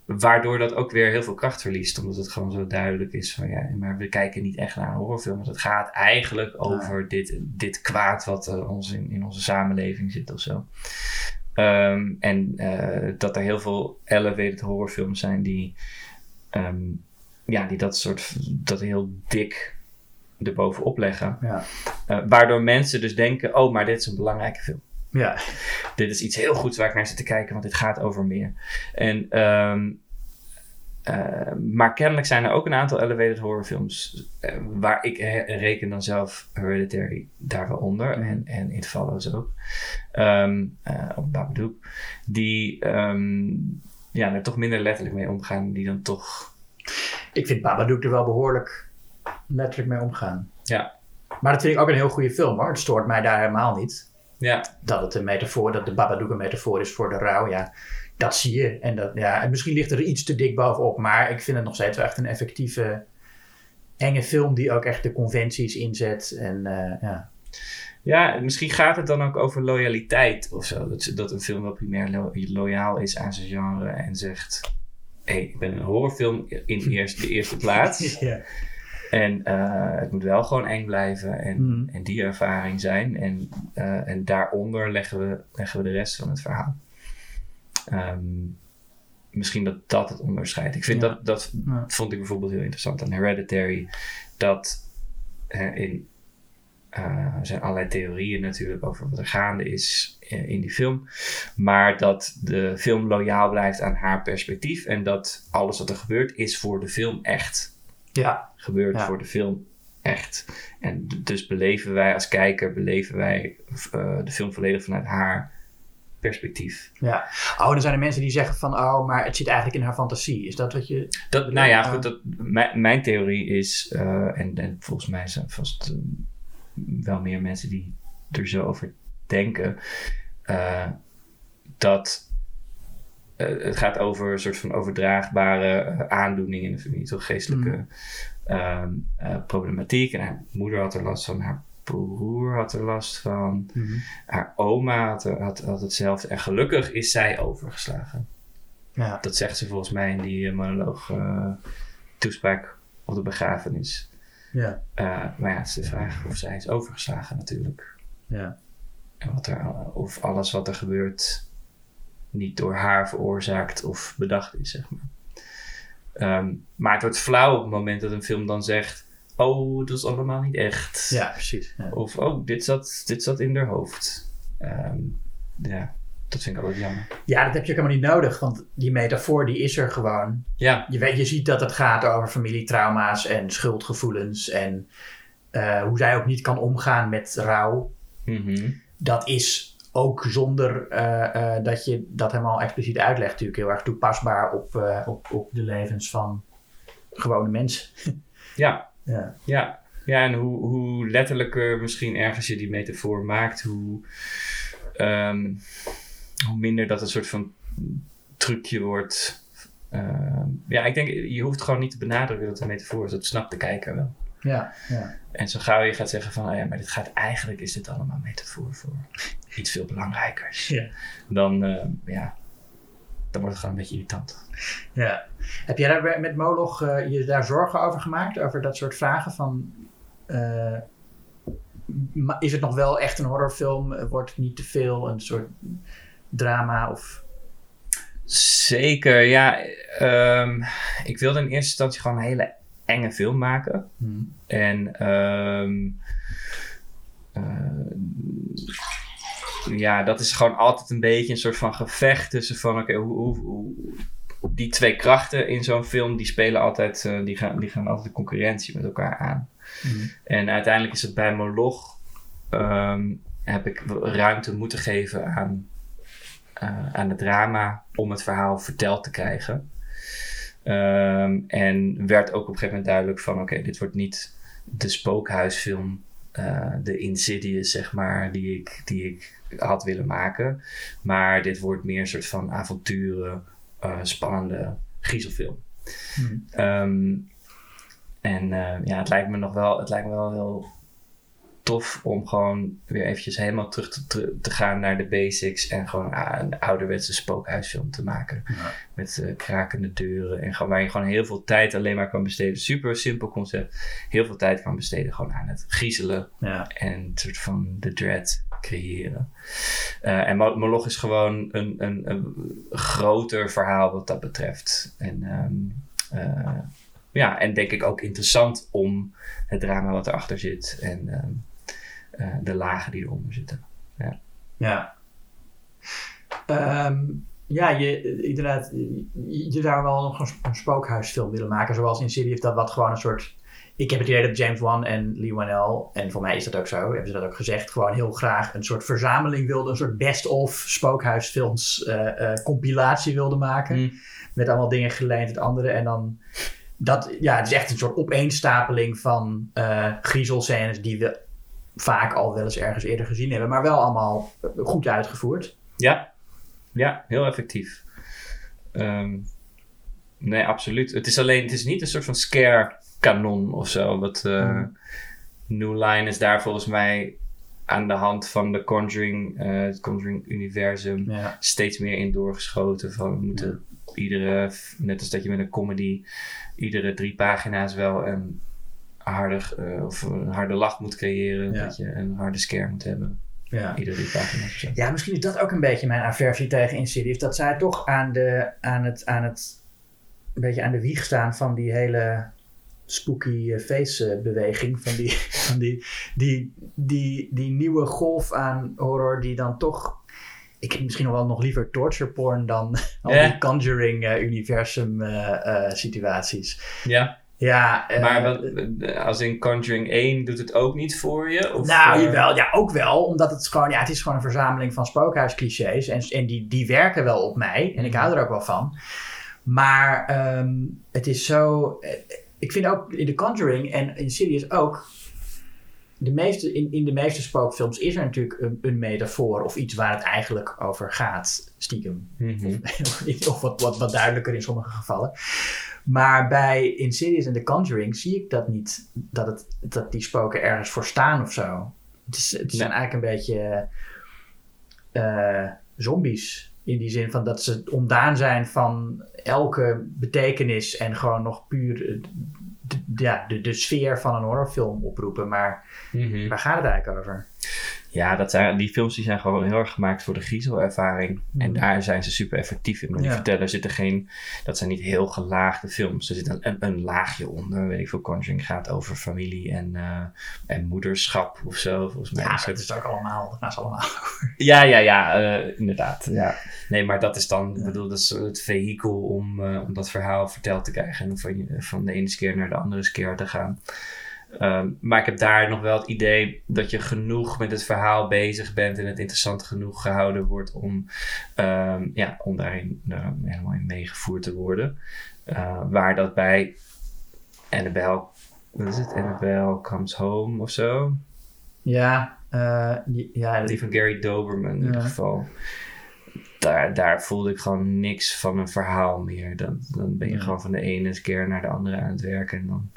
waardoor dat ook weer heel veel kracht verliest. Omdat het gewoon zo duidelijk is van ja, maar we kijken niet echt naar een horrorfilm. Want het gaat eigenlijk over dit, dit kwaad wat er ons in, in onze samenleving zit of zo. Ehm, en eh, dat er heel veel elevated horrorfilms zijn die, ehm, ja, die dat soort, dat heel dik erbovenop leggen. Ja. Eh, waardoor mensen dus denken, oh, maar dit is een belangrijke film. Ja. Dit is iets heel goeds waar ik naar zit te kijken, want dit gaat over meer. En, ehm, eh, maar kennelijk zijn er ook een aantal elevated horrorfilms, eh, waar ik reken dan zelf Hereditary daar wel onder, en, en It Follows ook, Ehm eh, of Babadook, die ehm, ja, er toch minder letterlijk mee omgaan, die dan toch... Ik vind Babadook er wel behoorlijk letterlijk mee omgaan. Ja. Maar dat vind ik ook een heel goede film hoor. Het stoort mij daar helemaal niet. Ja, Dat het een metafoor, dat de Babadook een metafoor is voor de rouw. Ja, dat zie je. En, dat, ja, en misschien ligt er iets te dik bovenop. Maar ik vind het nog steeds wel echt een effectieve, enge film die ook echt de conventies inzet. En eh, ja. Ja, misschien gaat het dan ook over loyaliteit of zo. Dat, dat een film wel primair lo- loyaal is aan zijn genre en zegt: hé, hey, ik ben een horrorfilm in eerst, de eerste plaats. ja. En eh, het moet wel gewoon eng blijven en, Mhm. en die ervaring zijn. En, eh, en daaronder leggen we, leggen we de rest van het verhaal. Ehm, misschien dat dat het onderscheidt. Ik vind Ja. dat, dat Ja. vond ik bijvoorbeeld heel interessant aan Hereditary. Dat in, eh, er zijn allerlei theorieën natuurlijk over wat er gaande is in die film. Maar dat de film loyaal blijft aan haar perspectief. En dat alles wat er gebeurt is voor de film echt ja, gebeurt Ja. voor de film echt. En dus beleven wij als kijker, beleven wij eh, de film volledig vanuit haar perspectief. ja. Oh, dan zijn er mensen die zeggen van, oh, maar het zit eigenlijk in haar fantasie. Is dat wat je... Dat, nou ja, goed, dat, mijn, mijn theorie is, eh, en, en volgens mij zijn vast eh, wel meer mensen die er zo over denken, dat eh, het gaat over een soort van overdraagbare eh, aandoening in de familie, toch geestelijke Mm. ehm, eh, problematiek. En haar moeder had er last van, haar broer had er last van, haar oma had, er- had, had hetzelfde. En gelukkig is zij overgeslagen. Ja. Dat zegt ze volgens mij in die monoloog toespraak op de begrafenis. Ja. Maar ja, het is de vraag of zij is overgeslagen natuurlijk. Ja. En wat er, of alles wat er gebeurt niet door haar veroorzaakt of bedacht is, zeg maar. Ehm, maar het wordt flauw op het moment dat een film dan zegt... Oh, dat is allemaal niet echt. Ja, precies. Ja. Of, oh, dit zat, dit zat in haar hoofd. Ehm, ja, dat vind ik altijd jammer. ja, dat heb je ook helemaal niet nodig, want die metafoor die is er gewoon. Ja, Je, weet, je ziet dat het gaat over familietrauma's en schuldgevoelens en eh, hoe zij ook niet kan omgaan met rouw. mhm. Dat is ook zonder eh, eh, dat je dat helemaal expliciet uitlegt natuurlijk heel erg toepasbaar op, eh, op, op de levens van gewone mensen. Ja, ja. ja. Ja, en hoe, hoe letterlijker misschien ergens je die metafoor maakt, hoe, ehm, hoe minder dat een soort van trucje wordt. Ja, ik denk, je hoeft gewoon niet te benadrukken dat het een metafoor is. Dat snapt de kijker wel. Ja, ja. En zo gauw je gaat zeggen van, oh ja, maar dit gaat eigenlijk, is dit allemaal metafoor voor iets veel belangrijkers. Ja. Dan, ehm, ja, dan wordt het gewoon een beetje irritant. ja. Heb jij daar met Moloch eh, je daar zorgen over gemaakt? Over dat soort vragen van... eh, is het nog wel echt een horrorfilm? Eh, Wordt het niet te veel een soort drama of... Zeker, ja. ehm, ik wilde in eerste instantie gewoon een hele enge film maken. En ehm, eh, ja, dat is gewoon altijd een beetje een soort van gevecht tussen van oké, hoe, hoe, hoe- die twee krachten in zo'n film die spelen altijd, eh, die, gaan, die gaan altijd de concurrentie met elkaar aan. En uiteindelijk is het bij Moloch ehm, heb ik ruimte moeten geven aan, eh, aan het drama om het verhaal verteld te krijgen. Ehm, en werd ook op een gegeven moment duidelijk van oké, dit wordt niet de spookhuisfilm, eh, de Insidious zeg maar, die ik, die ik had willen maken. Maar dit wordt meer een soort van avonturen, eh, spannende griezelfilm. Hmm. Ehm, en eh, ja, het lijkt me nog wel, het lijkt me wel heel tof om gewoon weer eventjes helemaal terug te, te, te gaan naar de basics en gewoon ah, een ouderwetse spookhuisfilm te maken. Ja. Met eh, krakende deuren en gewoon, waar je gewoon heel veel tijd alleen maar kan besteden. Super simpel concept. Heel veel tijd kan besteden gewoon aan het griezelen Ja. en een soort van de dread creëren. Eh, en Mo- Moloch is gewoon een, een, een groter verhaal wat dat betreft. En ehm, eh, ja, en denk ik ook interessant om het drama wat erachter zit en ehm, eh, de lagen die eronder zitten. Ja. Ehm, ja, je, inderdaad, je, je zou wel nog een, sp- een spookhuisfilm willen maken, zoals in Insidious, dat wat gewoon een soort... Ik heb het idee dat James Wan en Lee Wanell, en voor mij is dat ook zo, hebben ze dat ook gezegd, gewoon heel graag een soort verzameling wilden, een soort best-of spookhuisfilms eh, eh, compilatie wilden maken. Hmm. Met allemaal dingen geleend uit anderen. En dan, dat, ja, het is echt een soort opeenstapeling van eh griezelscènes die we vaak al wel eens ergens eerder gezien hebben, maar wel allemaal eh, goed uitgevoerd. Ja, ja heel effectief. Ehm, nee, absoluut. Het is alleen, het is niet een soort van scare kanon of zo. Wat eh, Hmm. New Line is daar volgens mij aan de hand van de Conjuring, eh, het Conjuring universum Ja. steeds meer in doorgeschoten. Van we moeten iedere, net als dat je met een comedy, iedere drie pagina's wel een harde, eh, of een harde lach moet creëren. Ja. Dat je een harde scare moet hebben. Ja. Iedere drie pagina's of zo. ja, misschien is dat ook een beetje mijn aversie tegen Insidious. Dat zij toch aan, de, aan, het, aan het een beetje aan de wieg staan van die hele spooky eh, face eh, beweging. Van, die, van die, die, die, die nieuwe golf aan horror die dan toch... Ik heb misschien nog wel nog liever torture porn dan al die Conjuring eh, universum eh, eh, situaties. Ja. Ja, Maar wat, eh, als in Conjuring 1 doet het ook niet voor je? Of, Nou, eh, jawel, ja, ook wel. Omdat het gewoon, ja, het is gewoon een verzameling van spookhuisclichés. En, en die, die werken wel op mij. En ik hou er ook wel van. Maar ehm, het is zo... eh, Ik vind ook in The Conjuring en in Sirius ook... De meeste, in, in de meeste spookfilms is er natuurlijk een, een metafoor of iets waar het eigenlijk over gaat, stiekem. mhm. of wat, wat, wat duidelijker in sommige gevallen. Maar bij Insidious en The Conjuring zie ik dat niet, dat, het, dat die spoken ergens voor staan of zo. Het, is, het zijn eigenlijk een beetje eh, zombies. In die zin van dat ze ontdaan zijn van elke betekenis en gewoon nog puur de, ja, de, de sfeer van een horrorfilm oproepen. Maar Mhm. waar gaat het eigenlijk over? Ja, dat zijn, die films die zijn gewoon heel erg gemaakt voor de griezelervaring. En Mhm. daar zijn ze super effectief in. Maar die Ja. vertellen zitten geen... Dat zijn niet heel gelaagde films. Er zit een, een, een laagje onder. Weet ik veel, Conjuring gaat over familie en, eh, en moederschap of zo. Volgens mij Ja, is dat het- is ook allemaal, dat is allemaal. Ja, ja, ja, eh, inderdaad. Ja. Nee, maar dat is dan, ik bedoel, dat is het vehikel om, eh, om dat verhaal verteld te krijgen. En van, van de ene scare naar de andere scare te gaan. Ehm, maar ik heb daar nog wel het idee dat je genoeg met het verhaal bezig bent en het interessant genoeg gehouden wordt om, ehm, ja, om daarin eh, helemaal in meegevoerd te worden. Eh, waar dat bij Annabelle, wat is het? Annabelle Comes Home of zo. Ja, eh, die- ja, Die van Gary Doberman in Ja. ieder geval. Daar, daar voelde ik gewoon niks van een verhaal meer. Dan, dan ben je Ja. gewoon van de ene scare naar de andere aan het werken. En dan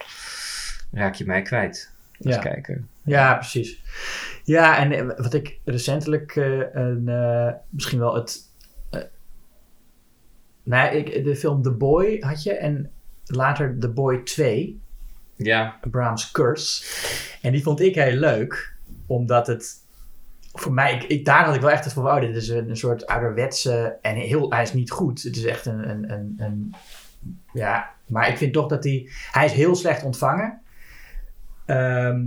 raak je mij kwijt als Ja. kijker. Ja, precies. Ja, en eh, wat ik recentelijk eh, een, eh, misschien wel het. nou, ik, de film The Boy had je en later The Boy 2, Ja, Brahms Curse. En die vond ik heel leuk, omdat het. Voor mij, ik, ik, daar had ik wel echt het van, wow, dit is een, een soort ouderwetse. En heel, hij is niet goed. Het is echt een, een, een, een. Ja, maar ik vind toch dat hij. Hij is heel slecht ontvangen. Ehm,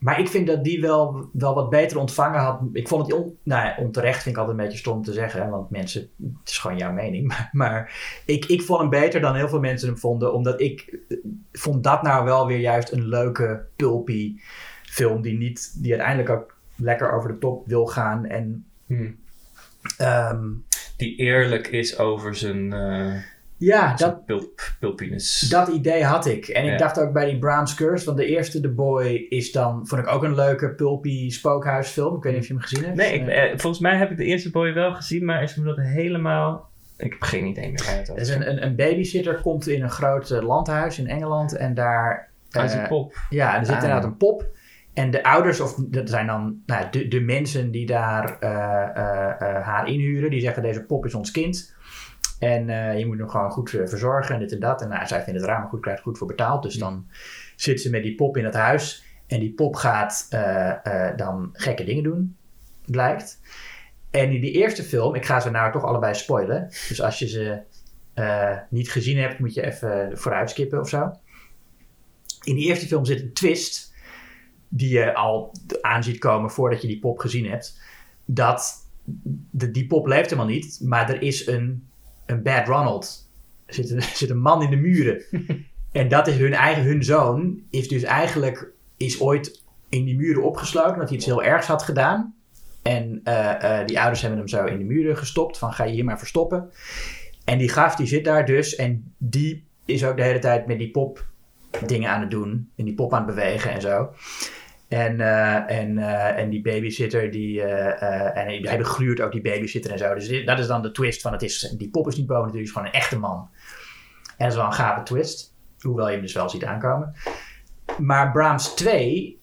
maar ik vind dat die wel, wel wat beter ontvangen had. Ik vond het on, nou ja, onterecht, vind ik altijd een beetje stom te zeggen. hè, Want mensen, het is gewoon jouw mening. Maar, maar ik, ik vond hem beter dan heel veel mensen hem vonden. Omdat ik eh, vond dat nou wel weer juist een leuke, pulpy film. Die, niet, die uiteindelijk ook lekker over de top wil gaan. En ehm, die eerlijk is over zijn, eh ja, dat, pulp, pulpiness. Dat idee had ik. En ik Ja. dacht ook bij die Brahms Curse, want de eerste The Boy is dan, vond ik ook een leuke pulpy spookhuisfilm. Ik weet niet of je hem gezien hebt. Nee, ik, Eh, eh, volgens mij heb ik de eerste boy wel gezien, maar is me dat helemaal... Ik heb geen idee meer het is een, een, een babysitter komt in een groot eh, landhuis in Engeland en daar... Hij is een pop. Ja, er zit Ah, inderdaad een pop. En de ouders, of dat zijn dan nou, de, de mensen die daar haar inhuren, die zeggen: Deze pop is ons kind. En eh, je moet hem gewoon goed eh, verzorgen en dit en dat. En nou, zij vindt het raar, maar goed, krijgt goed voor betaald. Dus dan zit ze met die pop in het huis. En die pop gaat eh, dan gekke dingen doen, blijkt. En in die eerste film, ik ga ze nou toch allebei spoilen. Dus als je ze niet gezien hebt, moet je even vooruit skippen of zo. In die eerste film zit een twist die je al aan ziet komen voordat je die pop gezien hebt. Dat de, die pop leeft helemaal niet, maar er is een, een Bad Ronald. Er zit een, er zit een man in de muren. en dat is hun eigen, hun zoon is dus eigenlijk, is ooit in die muren opgesloten omdat hij iets heel ergs had gedaan. En eh, eh, die ouders hebben hem zo in de muren gestopt van ga je hier maar verstoppen. En die gaf die zit daar dus en die is ook de hele tijd met die pop dingen aan het doen. En die pop aan het bewegen en zo. En, eh, en, eh, en die babysitter, die, eh, en hij begluurt ook die babysitter en zo. Dus dit- dat is dan de twist van het is, die pop is niet boven natuurlijk, het is gewoon een echte man. En dat is wel een gave twist, hoewel je hem dus wel ziet aankomen. Maar Brahms 2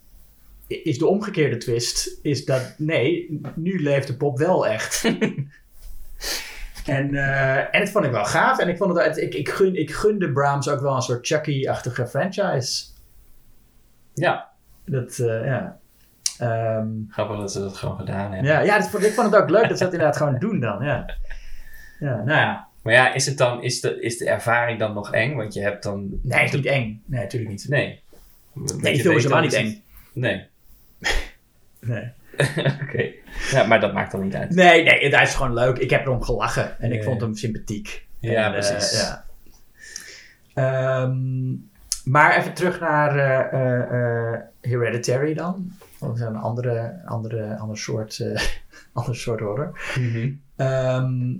is de omgekeerde twist, is dat nee, nu leeft de pop wel echt. en, en dat vond ik wel gaaf. En ik, vond het, ik, ik, gun, ik gunde Brahms ook wel een soort Chucky-achtige franchise. Ja, Dat, eh, ja. Ehm, grappig dat ze dat gewoon gedaan hebben. ja, ja dat ik vond het ook leuk dat ze dat inderdaad gewoon doen dan. Ja, ja nou ja. Maar ja, is, het dan, is, de, is de ervaring dan nog eng? Want je hebt dan... Nee, het is niet eng. Nee, natuurlijk niet. Nee. Nee, die film is helemaal niet eng. Nee. Nee. Oké. Ja, maar dat maakt dan niet uit. Nee, nee, het is gewoon leuk. Ik heb erom gelachen en ik vond hem sympathiek. Ja, En, eh, precies. ja. Ehm, maar even terug naar eh, eh, eh, Hereditary dan. Dat is een andere, andere, ander, soort, ander soort horror. Mhm. Ehm,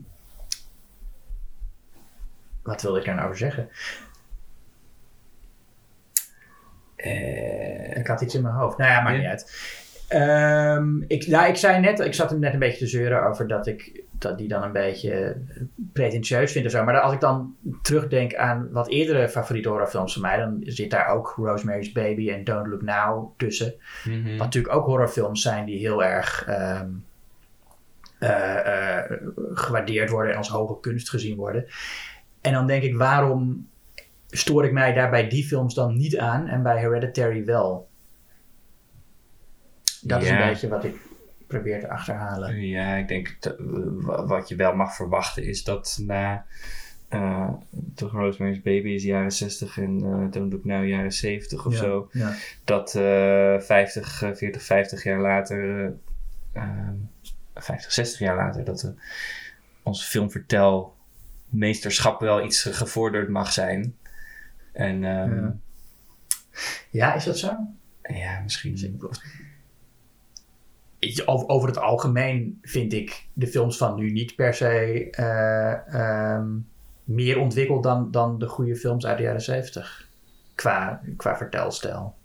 wat wilde ik daar nou over zeggen? Ik had iets in mijn hoofd. Nou ja, maakt Ja. niet uit. Ehm, ik, nou, ik zei net, ik zat hem net een beetje te zeuren over dat ik dat die dan een beetje pretentieus vind of zo. Maar als ik dan terugdenk aan wat eerdere favoriete horrorfilms van mij, dan zit daar ook Rosemary's Baby en Don't Look Now tussen. mhm. Wat natuurlijk ook horrorfilms zijn die heel erg ehm, eh, eh, gewaardeerd worden en als hoge kunst gezien worden. En dan denk ik, waarom stoor ik mij daar bij die films dan niet aan en bij Hereditary wel? Dat is een beetje wat ik probeer te achterhalen. Ja, ik denk dat, wa- wat je wel mag verwachten is dat na eh toch Rosemary's Baby is jaren 60 en eh Don't Look Now jaren 70 of Ja, zo. Ja. Dat eh 50, eh, 40, 50 jaar later, eh, eh, 50, 60 jaar later, dat eh, ons filmvertelmeesterschap wel iets gevorderd mag zijn. En Ja. ja, is dat zo? ja, misschien. Over het algemeen vind ik de films van nu niet per se eh, ehm, meer ontwikkeld dan, dan de goede films uit de jaren 70. qua, qua vertelstijl.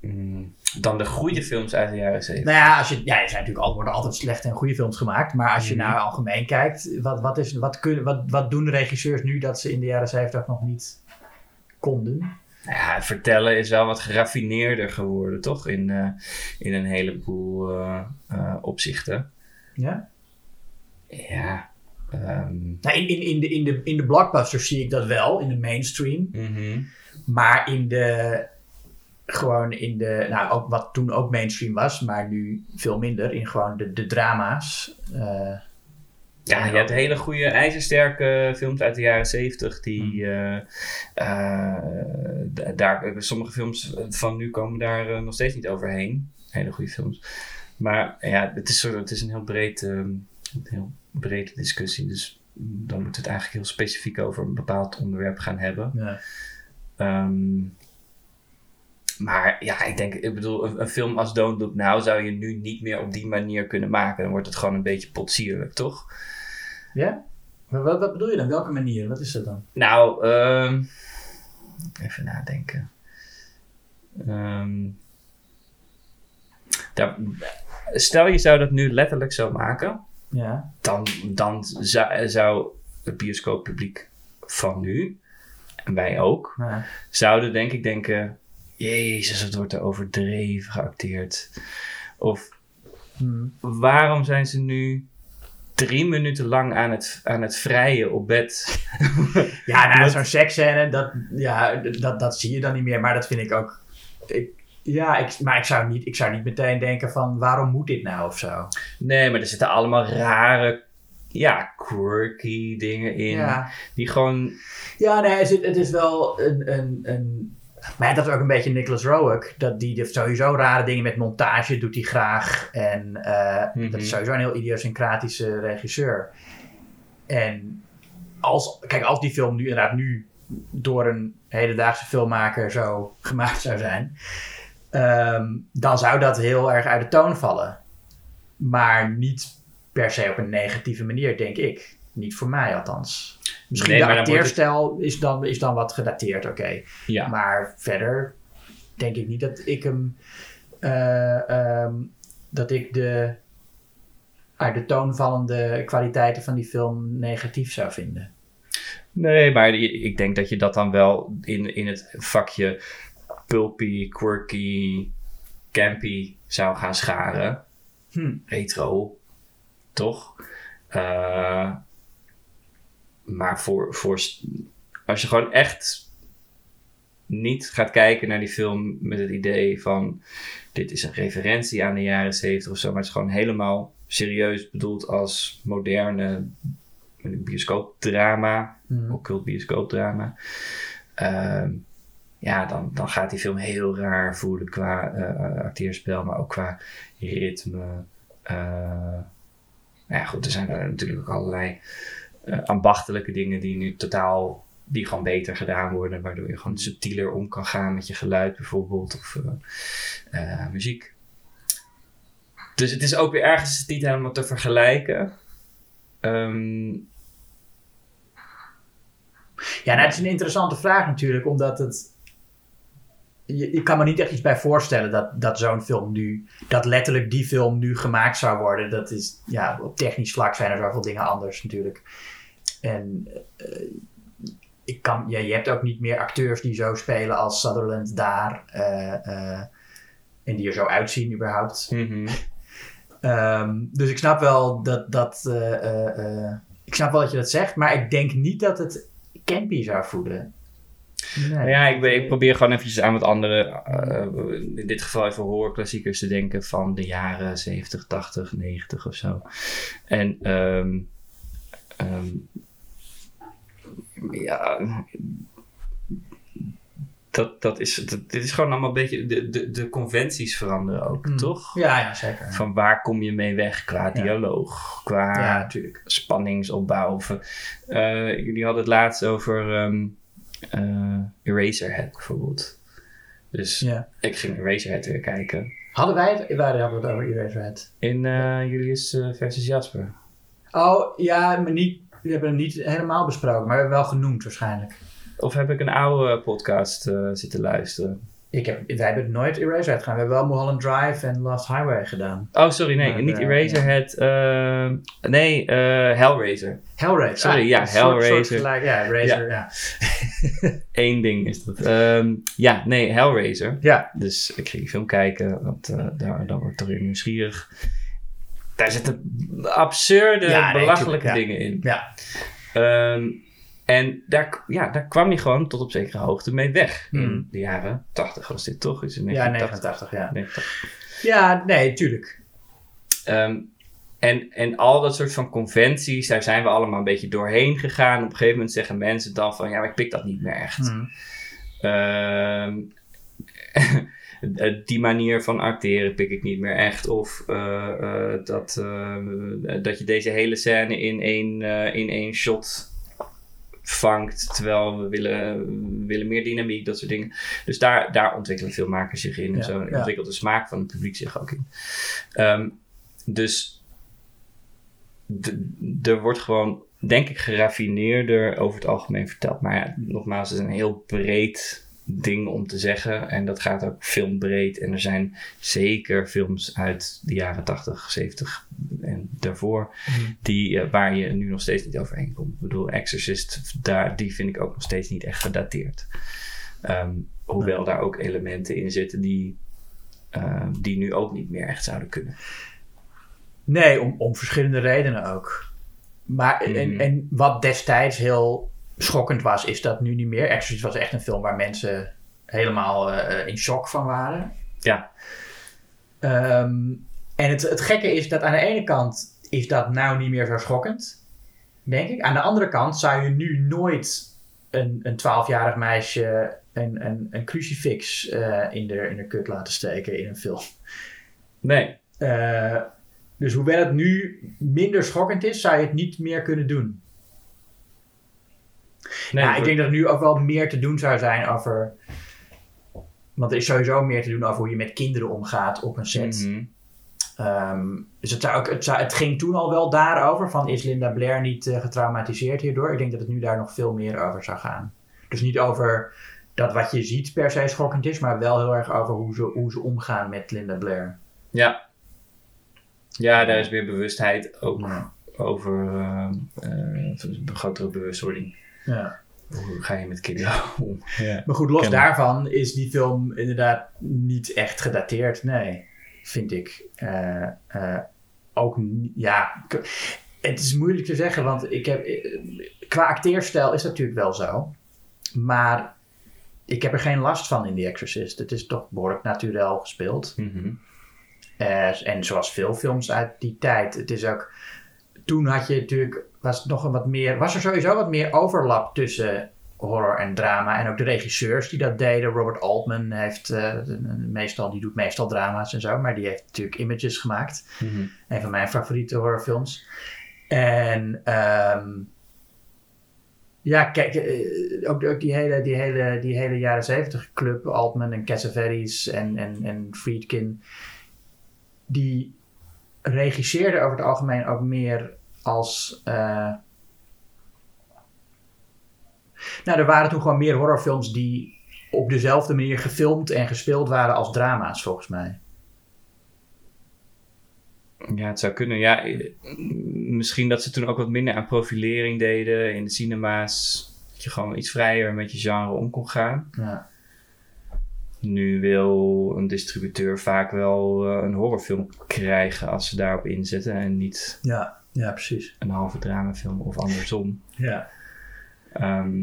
Mm, dan de goede films uit de jaren 70. Nou ja, als je, ja, er zijn natuurlijk worden altijd slechte en goede films gemaakt. Maar als je Mhm. naar algemeen kijkt, wat, wat, is, wat, kun, wat, wat doen regisseurs nu dat ze in de jaren 70 nog niet konden? Ja, het vertellen is wel wat geraffineerder geworden, toch? In, eh, in een heleboel eh, eh, opzichten. Ja? Ja. ehm, Nou, in, in, in, de, in, de, in de blockbusters zie ik dat wel, in de mainstream. mhm. Maar in de. Gewoon in de. Nou, ook wat toen ook mainstream was, maar nu veel minder. In gewoon de, de drama's. Ja, je hebt hele goede, ijzersterke films uit de jaren 70 die eh, d- daar, sommige films van nu komen daar eh, nog steeds niet overheen. Hele goede films. Maar ja, het is, het is een heel breed, ehm, een heel brede discussie. Dus dan moeten we het eigenlijk heel specifiek over een bepaald onderwerp gaan hebben. ja. Ehm, maar ja, ik denk, ik bedoel, een, een film als Don't Look Now zou je nu niet meer op die manier kunnen maken. Dan wordt het gewoon een beetje potsierlijk, toch? Ja? Maar wat, wat bedoel je dan? Welke manier? Wat is dat dan? Nou, ehm, even nadenken. Ehm, daar, stel je zou dat nu letterlijk zo maken, Ja. dan, dan zou, zou het bioscooppubliek van nu, en wij ook, ja. zouden denk ik denken: Jezus, het wordt er overdreven geacteerd. Of Hmm. waarom zijn ze nu drie minuten lang aan het, aan het vrijen op bed? Ja, nou, zo'n seksscène, dat, ja, dat, dat zie je dan niet meer. Maar dat vind ik ook... Ik, ja, ik, maar ik zou, niet, ik zou niet meteen denken van... waarom moet dit nou of zo? Nee, maar er zitten allemaal rare, ja, quirky dingen in. Ja, Die gewoon, ja nee, het is, het is wel een... een, een maar dat is ook een beetje Nicholas Roeg. Dat die sowieso rare dingen met montage doet hij graag. En eh, Mhm. dat is sowieso een heel idiosyncratische regisseur. En als, kijk, als die film nu inderdaad nu door een hedendaagse filmmaker zo gemaakt zou zijn, ehm, dan zou dat heel erg uit de toon vallen. Maar niet per se op een negatieve manier, denk ik. Niet voor mij althans. Misschien Nee, de acteerstijl is, dan, is dan wat gedateerd, oké. ja. Maar verder denk ik niet dat ik hem. eh, ehm, dat ik de. uit de toonvallende kwaliteiten van die film negatief zou vinden. Nee, maar ik denk dat je dat dan wel in, in het vakje pulpy, quirky, campy zou gaan scharen. Hm. Retro, toch? Eh, maar voor, voor, als je gewoon echt niet gaat kijken naar die film met het idee van dit is een referentie aan de jaren zeventig of zo, maar het is gewoon helemaal serieus bedoeld als moderne bioscoopdrama Hm. occult bioscoopdrama. Ehm ja, dan, dan gaat die film heel raar voelen qua eh, acteerspel, maar ook qua ritme. Eh, nou ja, goed, er zijn er natuurlijk ook allerlei eh, ambachtelijke dingen die nu totaal, die gewoon beter gedaan worden, waardoor je gewoon subtieler om kan gaan met je geluid bijvoorbeeld, of eh, eh, muziek. Dus het is ook weer ergens niet helemaal te vergelijken. Ehm, Ja, nou, het is een interessante vraag natuurlijk, omdat het. Je, je kan me niet echt iets bij voorstellen dat, dat zo'n film nu. dat letterlijk die film nu gemaakt zou worden. Dat is. Ja, op technisch vlak zijn er zoveel dingen anders natuurlijk. En. eh, ik kan, ja, je hebt ook niet meer acteurs die zo spelen als Sutherland daar. eh, eh, en die er zo uitzien überhaupt. mhm. Ehm, dus ik snap wel dat, dat ik snap wel dat je dat zegt, maar ik denk niet dat het campy zou voelen. Nee. Nou Ja, ik, ben- ik probeer gewoon eventjes aan wat andere, eh, in dit geval even horrorklassiekers te denken van de jaren 70, 80, 90 of zo. En ehm, ehm, ja, dat, dat is, dat, dit is gewoon allemaal een beetje, de, de, de conventies veranderen ook, Hmm. toch? Ja, ja, zeker. Van waar kom je mee weg qua Ja. dialoog, qua ja, natuurlijk. spanningsopbouw. Of, eh, jullie hadden het laatst over ehm eh, Eraserhead bijvoorbeeld. Dus Ja. ik ging Eraserhead weer kijken. Hadden wij het? Wij hadden het over Eraserhead. In eh Julius eh, versus Jasper. Oh, ja, maar niet, we hebben hem niet helemaal besproken, maar we hebben hem wel genoemd waarschijnlijk. of heb ik een oude podcast eh, zitten luisteren? Ik heb, wij hebben nooit Eraserhead gedaan. We hebben wel Mulholland Drive en Lost Highway gedaan. Oh, sorry, nee, Maar, niet Eraserhead. nee, eh, Hellraiser. Hellraiser. Sorry, Ah, ja, soort- Hellraiser. soort gelijk- ja, Razor, ja. Eén ding is dat. Ehm, ja, nee, Hellraiser. Ja. Dus ik ging die film kijken, want eh, daar, daar word ik toch weer nieuwsgierig. Daar zitten absurde, Ja, nee, belachelijke tuurlijk, ja. dingen in. Ja. Ehm, en daar, ja, daar kwam hij gewoon tot op zekere hoogte mee weg. In Hmm. de jaren 80 was dit toch? Is het Ja, 1980? 89, ja. 89. Ja, nee, tuurlijk. Ehm, en, en al dat soort van conventies, daar zijn we allemaal een beetje doorheen gegaan. Op een gegeven moment zeggen mensen dan van, ja, maar ik pik dat niet meer echt. Hm. Ehm, die manier van acteren pik ik niet meer echt. Of eh, eh, dat, eh, dat je deze hele scène in één, in één shot vangt. Terwijl we willen, we willen meer dynamiek, dat soort dingen. Dus daar, daar ontwikkelen filmmakers zich in. Ja, en zo ja. ontwikkelt de smaak van het publiek zich ook in. Ehm, dus er wordt gewoon, denk ik, geraffineerder over het algemeen verteld. Maar ja, nogmaals, het is een heel breed ding om te zeggen. En dat gaat ook filmbreed. En er zijn zeker films uit de jaren 80, 70 en daarvoor. Mhm. Die, eh, waar je nu nog steeds niet overheen komt. Ik bedoel, Exorcist, daar, die vind ik ook nog steeds niet echt gedateerd. Ehm, hoewel daar ook elementen in zitten die, eh, die nu ook niet meer echt zouden kunnen. Nee, om, om verschillende redenen ook. Maar en, Mhm. en wat destijds heel schokkend was, is dat nu niet meer. Exorcist was echt een film waar mensen helemaal eh, in shock van waren. Ja. Ehm, en het, het gekke is dat aan de ene kant is dat nou niet meer zo schokkend, denk ik. Aan de andere kant zou je nu nooit een, een 12-jarig meisje een, een, een crucifix eh, in, de, in de kut laten steken in een film. Nee. Eh, dus hoewel het nu minder schokkend is, zou je het niet meer kunnen doen. nee ja, ik denk dat er nu ook wel meer te doen zou zijn over. Want er is sowieso meer te doen over hoe je met kinderen omgaat op een set. Mhm. Ehm, dus het, zou ook, het, zou, het ging toen al wel daarover: van is Linda Blair niet eh, getraumatiseerd hierdoor? Ik denk dat het nu daar nog veel meer over zou gaan. Dus niet over dat wat je ziet per se schokkend is, maar wel heel erg over hoe ze, hoe ze omgaan met Linda Blair. Ja. Ja, daar is weer bewustheid ook Ja. over eh, eh, een grotere bewustwording. Ja. Hoe ga je met kinderen om? Ja. Maar goed, los Ken- daarvan is die film inderdaad niet echt gedateerd. Nee, vind ik. Eh, eh, ook, ja, het is moeilijk te zeggen, want ik heb, eh, qua acteerstijl is dat natuurlijk wel zo. Maar ik heb er geen last van in The Exorcist. Het is toch behoorlijk natuurlijk gespeeld. Mhm. Eh, en zoals veel films uit die tijd. Het is ook. Toen had je natuurlijk. Was, het nog een wat meer, was er sowieso wat meer overlap tussen horror en drama. En ook de regisseurs die dat deden. Robert Altman heeft. eh, meestal, die doet meestal drama's en zo. Maar die heeft natuurlijk images gemaakt. Mhm. Een van mijn favoriete horrorfilms. En. ehm, ja, kijk, eh, ook, ook die, hele, die, hele, die hele jaren zeventig club, Altman en Cassavetes en, en, en Friedkin, die regisseerden over het algemeen ook meer als. eh, nou, er waren toen gewoon meer horrorfilms die op dezelfde manier gefilmd en gespeeld waren als drama's, volgens mij. Ja, het zou kunnen. Ja, misschien dat ze toen ook wat minder aan profilering deden in de cinema's. Dat je gewoon iets vrijer met je genre om kon gaan. Ja. Nu wil een distributeur vaak wel eh, een horrorfilm krijgen als ze daarop inzetten. En niet Ja, ja, precies. een halve dramafilm of andersom. Ja. Ehm,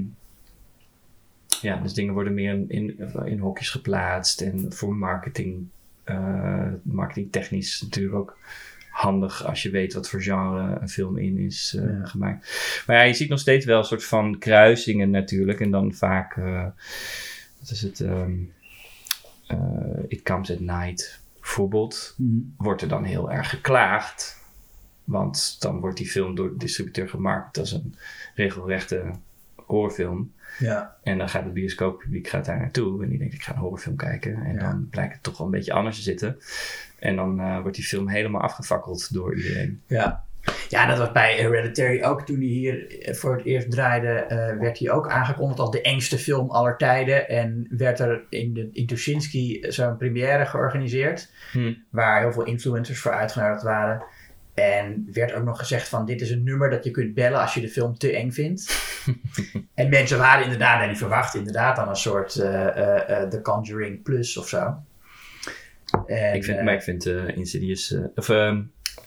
ja, dus dingen worden meer in, in, in hokjes geplaatst. En voor marketing, eh marketingtechnisch natuurlijk ook handig als je weet wat voor genre een film in is eh, Ja. gemaakt. Maar ja, je ziet nog steeds wel een soort van kruisingen natuurlijk. En dan vaak, wat is het, ehm, eh, It Comes at Night bijvoorbeeld wordt er dan heel erg geklaagd. Want dan wordt die film door de distributeur gemarkt als een regelrechte horrorfilm. Ja. En dan gaat het bioscooppubliek gaat daar naartoe. En die denkt, ik ga een horrorfilm kijken. En Ja. dan blijkt het toch wel een beetje anders te zitten. En dan eh, wordt die film helemaal afgefakkeld door iedereen. Ja. Ja, dat was bij Hereditary ook. Toen hij hier voor het eerst draaide, eh, werd hij ook aangekondigd als de engste film aller tijden. En werd er in, de, in Tuschinski zo'n première georganiseerd. Hm. Waar heel veel influencers voor uitgenodigd waren. En werd ook nog gezegd van dit is een nummer dat je kunt bellen als je de film te eng vindt. en mensen waren inderdaad, en die verwachten inderdaad dan een soort eh, eh, eh, The Conjuring Plus of zo. En, ik vind, eh, maar ik vind eh, Insidious, eh, of ehm,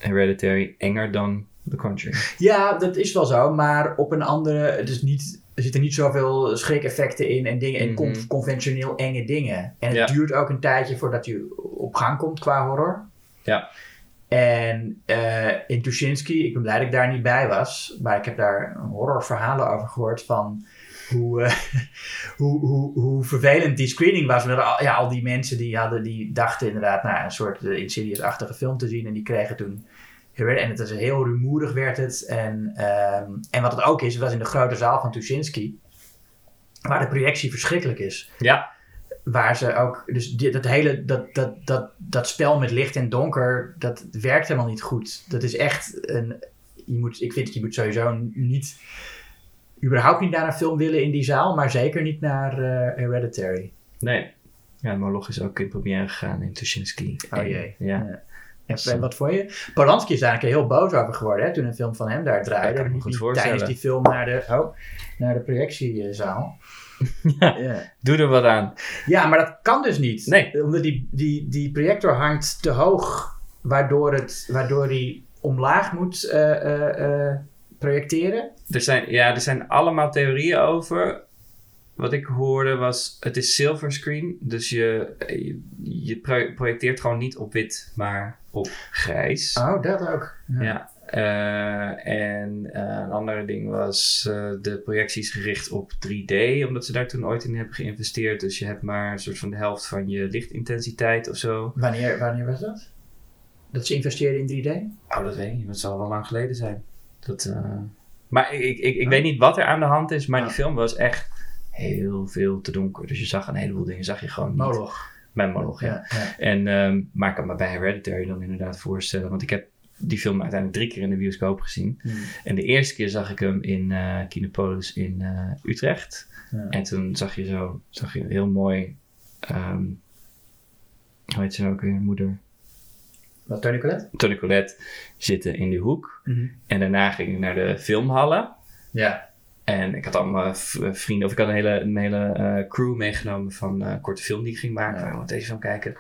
Hereditary, enger dan The Conjuring. Ja, dat is wel zo, maar op een andere. Het is niet, er zitten niet zoveel schrik-effecten in en dingen en Mhm. conventioneel enge dingen. En het Ja. duurt ook een tijdje voordat je op gang komt qua horror. Ja. En eh, in Tuschinski, ik ben blij dat ik daar niet bij was, maar ik heb daar horrorverhalen over gehoord van hoe, eh, hoe, hoe, hoe vervelend die screening was. Met al, ja, al die mensen die, hadden, die dachten inderdaad nou, een soort uh, Insidious-achtige film te zien en die kregen toen en het is heel rumoerig werd het. En, ehm, en wat het ook is, het was in de grote zaal van Tuschinski. Waar de projectie verschrikkelijk is. Ja. Waar ze ook, dus die, dat hele, dat, dat, dat, dat spel met licht en donker, dat werkt helemaal niet goed. Dat is echt een, je moet, ik vind dat je moet sowieso niet, überhaupt niet naar een film willen in die zaal, maar zeker niet naar uh, Hereditary. Nee. Ja, Moloch is ook in première gegaan in Tuschinski. Oh jee. Ja. ja. En wat vond je? Polanski is keer heel boos over geworden hè, toen een film van hem daar draaide. Ja, kan ik me goed tijdens die film naar de, oh, naar de projectiezaal. ja. Doe er wat aan. Ja, maar dat kan dus niet. Nee. Omdat die, die, die projector hangt te hoog, waardoor, het, waardoor die omlaag moet uh, uh, uh, projecteren. Er zijn, ja, er zijn allemaal theorieën over. Wat ik hoorde was, het is silverscreen. Dus je, je, je projecteert gewoon niet op wit, maar op grijs. Oh, dat ook. Ja. ja. Uh, en uh, een ander ding was, uh, de projectie is gericht op 3D, omdat ze daar toen ooit in hebben geïnvesteerd. Dus je hebt maar een soort van de helft van je lichtintensiteit of zo. Wanneer, wanneer was dat? Dat ze investeerden in 3D? Oh, dat weet ik niet. Dat zal wel lang geleden zijn. Dat, maar ik, ik, ik weet niet wat er aan de hand is, maar die film was echt heel veel te donker. Dus je zag een heleboel dingen, zag je gewoon niet. Moloch. Moloch, ja. En, um, maar ik kan me bij Hereditary dan inderdaad voorstellen. Want ik heb die film uiteindelijk drie keer in de bioscoop gezien. Hmm. En de eerste keer zag ik hem in uh, Kinopolis in uh, Utrecht. Ja. En toen zag je zo, zag je heel mooi, um, hoe heet ze nou ook weer, moeder? Wat, Tony Collette? Tony Collette zitten in die hoek. Mm -hmm. En daarna ging ik naar de filmhallen. Ja. En ik had allemaal vrienden, of ik had een hele, een hele uh, crew meegenomen van een uh, korte film die ik ging maken. Ja. deze film kijken.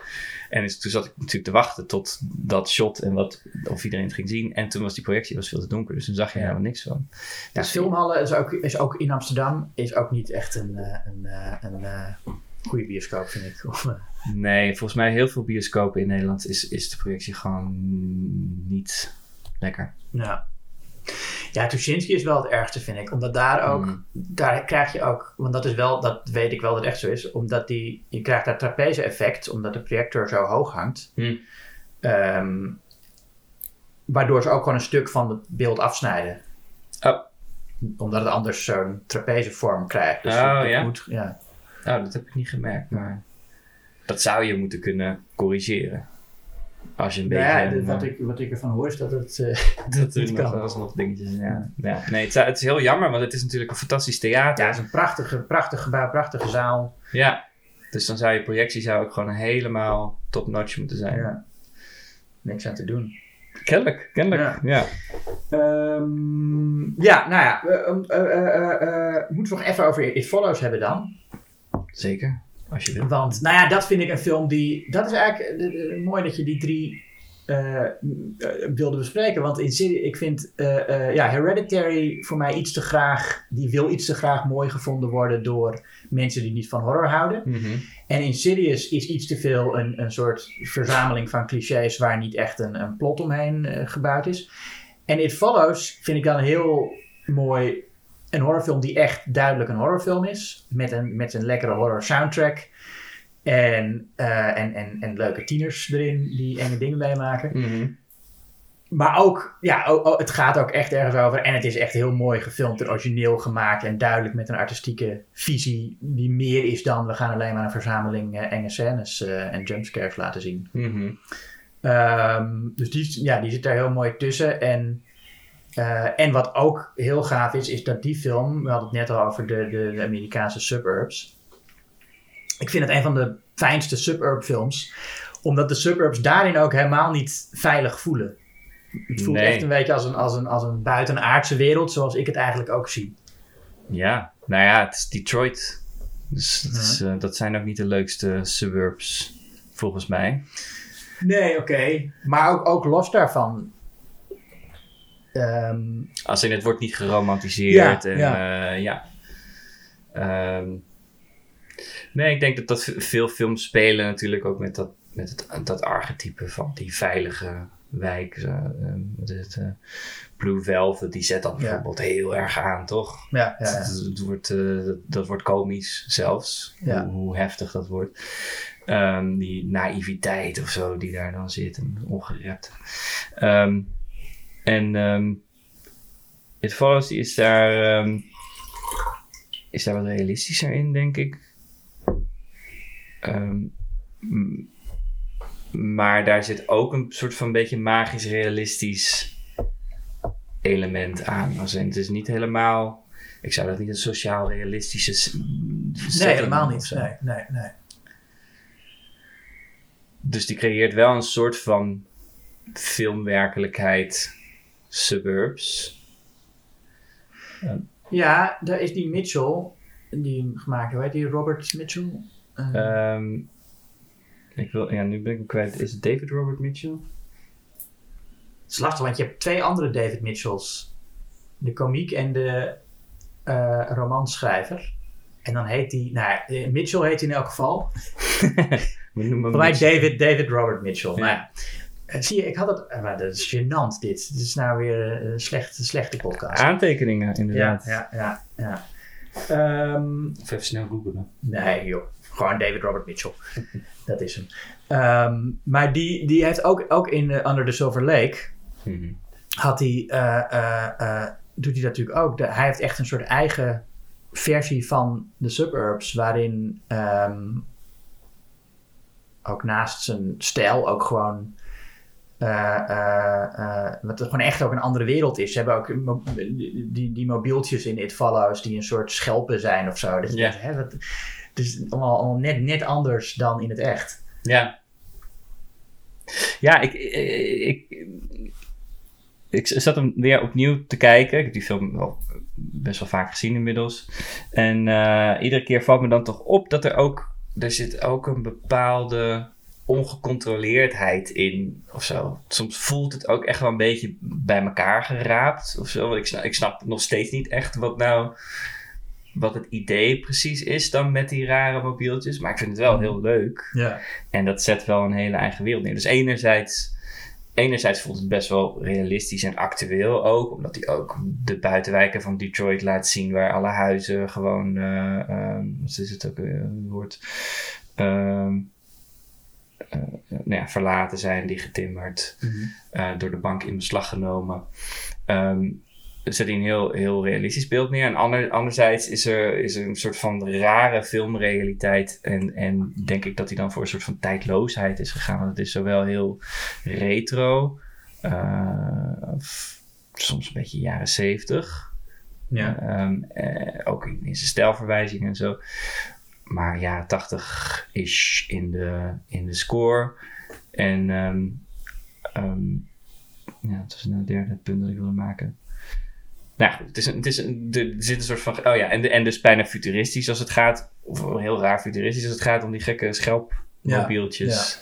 En dus, toen zat ik natuurlijk te wachten tot dat shot en wat, of iedereen het ging zien. En toen was die projectie was veel te donker, dus toen zag je ja. helemaal niks van. Ja, dus filmhallen is ook, is ook in Amsterdam is ook niet echt een, een, een, een goede bioscoop, vind ik. nee, volgens mij heel veel bioscopen in Nederland is, is de projectie gewoon niet lekker. Ja. Ja, Tuschinski is wel het ergste, vind ik. Omdat daar ook, Mm. daar krijg je ook, want dat is wel, dat weet ik wel dat het echt zo is, omdat die, je krijgt daar trapeze effect, omdat de projector zo hoog hangt. Mm. Um, waardoor ze ook gewoon een stuk van het beeld afsnijden. Oh. Omdat het anders zo'n trapezevorm krijgt. Dus Oh, ja? Moet, ja. Nou, dat heb ik niet gemerkt, maar dat zou je moeten kunnen corrigeren. Als je een beetje... Ja, wat, ik, wat ik ervan hoor is dat het uh, dat niet nog, kan. Dat is nog dingetjes, ja. ja. Nee, het, het, is heel jammer, want het is natuurlijk een fantastisch theater. Ja, het is een prachtige, prachtig gebouw, prachtige zaal. Ja, dus dan zou je projectie zou ook gewoon helemaal top-notch moeten zijn. Ja. Niks aan te doen. Kennelijk, kennelijk, ja. Ja, um, ja nou ja, we uh, uh, moeten we nog even over It Follows hebben dan. Zeker. Als je wil. Want, nou ja, dat vind ik een film die. Dat is eigenlijk uh, mooi dat je die drie uh, wilde bespreken. Want in ik vind uh, ja, Hereditary voor mij iets te graag. Die wil iets te graag mooi gevonden worden door mensen die niet van horror houden. Mm -hmm. En Insidious is iets te veel een, een soort verzameling van clichés waar niet echt een, een plot omheen gebouwd is. En It Follows vind ik dan heel mooi een horrorfilm die echt duidelijk een horrorfilm is. Met een, met een lekkere horror soundtrack. En, uh, en, en, en leuke tieners erin die enge dingen meemaken. Mm -hmm. Maar ook, ja, ook, ook, het gaat ook echt ergens over. En het is echt heel mooi gefilmd en origineel gemaakt. En duidelijk met een artistieke visie die meer is dan... we gaan alleen maar een verzameling uh, enge scènes uh, en jumpscares laten zien. Mm -hmm. um, dus die, ja, die zit daar heel mooi tussen. En Eh, en wat ook heel gaaf is, is dat die film, we hadden het net al over de, de, de Amerikaanse suburbs. Ik vind het een van de fijnste suburb films, omdat de suburbs daarin ook helemaal niet veilig voelen. Het voelt Nee. echt een beetje als een, als, een, als een buitenaardse wereld, zoals ik het eigenlijk ook zie. Ja, nou ja, het is Detroit. Dus dat, is, eh, dat zijn ook niet de leukste suburbs, volgens mij. Nee, oké. Maar ook, ook los daarvan. Ehm, Als in het wordt niet geromantiseerd. Ja, en, ja. eh, ja. Ehm, nee, ik denk dat, dat veel films spelen natuurlijk ook met dat, met het, dat archetype van die veilige wijk. het, eh, Blue Velvet, die zet dat Ja. bijvoorbeeld heel erg aan, toch? ja, ja, ja. Het wordt, eh, dat, dat wordt komisch zelfs, hoe, hoe heftig dat wordt. Die naïviteit of zo die daar dan zit, en ongerept. Ehm, en ehm It Follows is daar, ehm, is daar wat realistischer in, denk ik. Ehm, maar daar zit ook een soort van beetje magisch realistisch element aan. Als in, het is niet helemaal. Ik zou dat niet een sociaal realistische. Nee, helemaal niet. Nee, nee, nee. Dus die creëert wel een soort van filmwerkelijkheid suburbs. Ja, daar is die Mitchell, die hem gemaakt, hoe heet die? Robert Mitchell? Ehm, ik wil, ja, nu ben ik hem kwijt. Is het David Robert Mitchell? Het is lastig, want je hebt twee andere David Mitchells. De komiek en de eh romanschrijver. En dan heet die, nou ja, eh, Mitchell heet hij in elk geval. We noemen hem Voor mij. David, David Robert Mitchell. Ja. Nou zie je, ik had het, eh, maar dat is gênant dit. Dit is nou weer eh, een slechte, slechte podcast. Aantekeningen, ja, inderdaad. ja, ja, ja. Ehm, Of even snel googlen. Nee, joh. Gewoon David Robert Mitchell. Dat is hem. Ehm, maar die, die heeft ook, ook in eh, Under the Silver Lake. Mhm. Had hij, eh, eh, eh, doet hij dat natuurlijk ook. De- hij heeft echt een soort eigen versie van de suburbs. Waarin ehm, ook naast zijn stijl ook gewoon. Eh, eh, eh, wat het gewoon echt ook een andere wereld is. Ze hebben ook die, die, mobieltjes in It Follows die een soort schelpen zijn of zo. Denkt, hè, wat, het is allemaal, allemaal net, net anders dan in het echt. Ja. Ja, ik, ik, ik, ik zat hem weer opnieuw te kijken. Ik heb die film wel best wel vaak gezien inmiddels. En iedere keer valt me dan toch op dat er ook... Er zit ook een bepaalde ongecontroleerdheid in of zo. Soms voelt het ook echt wel een beetje bij elkaar geraapt of zo. Want ik snap, ik snap nog steeds niet echt wat nou... Wat het idee precies is dan met die rare mobieltjes. Maar ik vind het wel heel leuk. Ja. En dat zet wel een hele eigen wereld neer. Dus enerzijds, enerzijds voelt het best wel realistisch en actueel ook. Omdat hij ook de buitenwijken van Detroit laat zien. Waar alle huizen gewoon, ehm, wat is het ook een woord, ehm, eh, nou ja, verlaten zijn, dichtgetimmerd. eh, door de bank in beslag genomen. Ehm zet hij een heel, heel realistisch beeld neer. En ander, anderzijds is er, is er een soort van rare filmrealiteit. En, en denk ik dat hij dan voor een soort van tijdloosheid is gegaan. Want het is zowel heel retro, eh, soms een beetje jaren zeventig. Ja. Ehm, eh, ook in, in zijn stijlverwijzingen en zo. Maar jaren tachtig is in de, in de score. En ehm, ehm, ja, dat is nou het derde punt dat ik wilde maken. Nou ja, goed, het is een, het is een, er zit een soort van. Oh ja, en, de- en dus bijna futuristisch als het gaat. Of heel raar futuristisch als het gaat om die gekke schelpmobieltjes.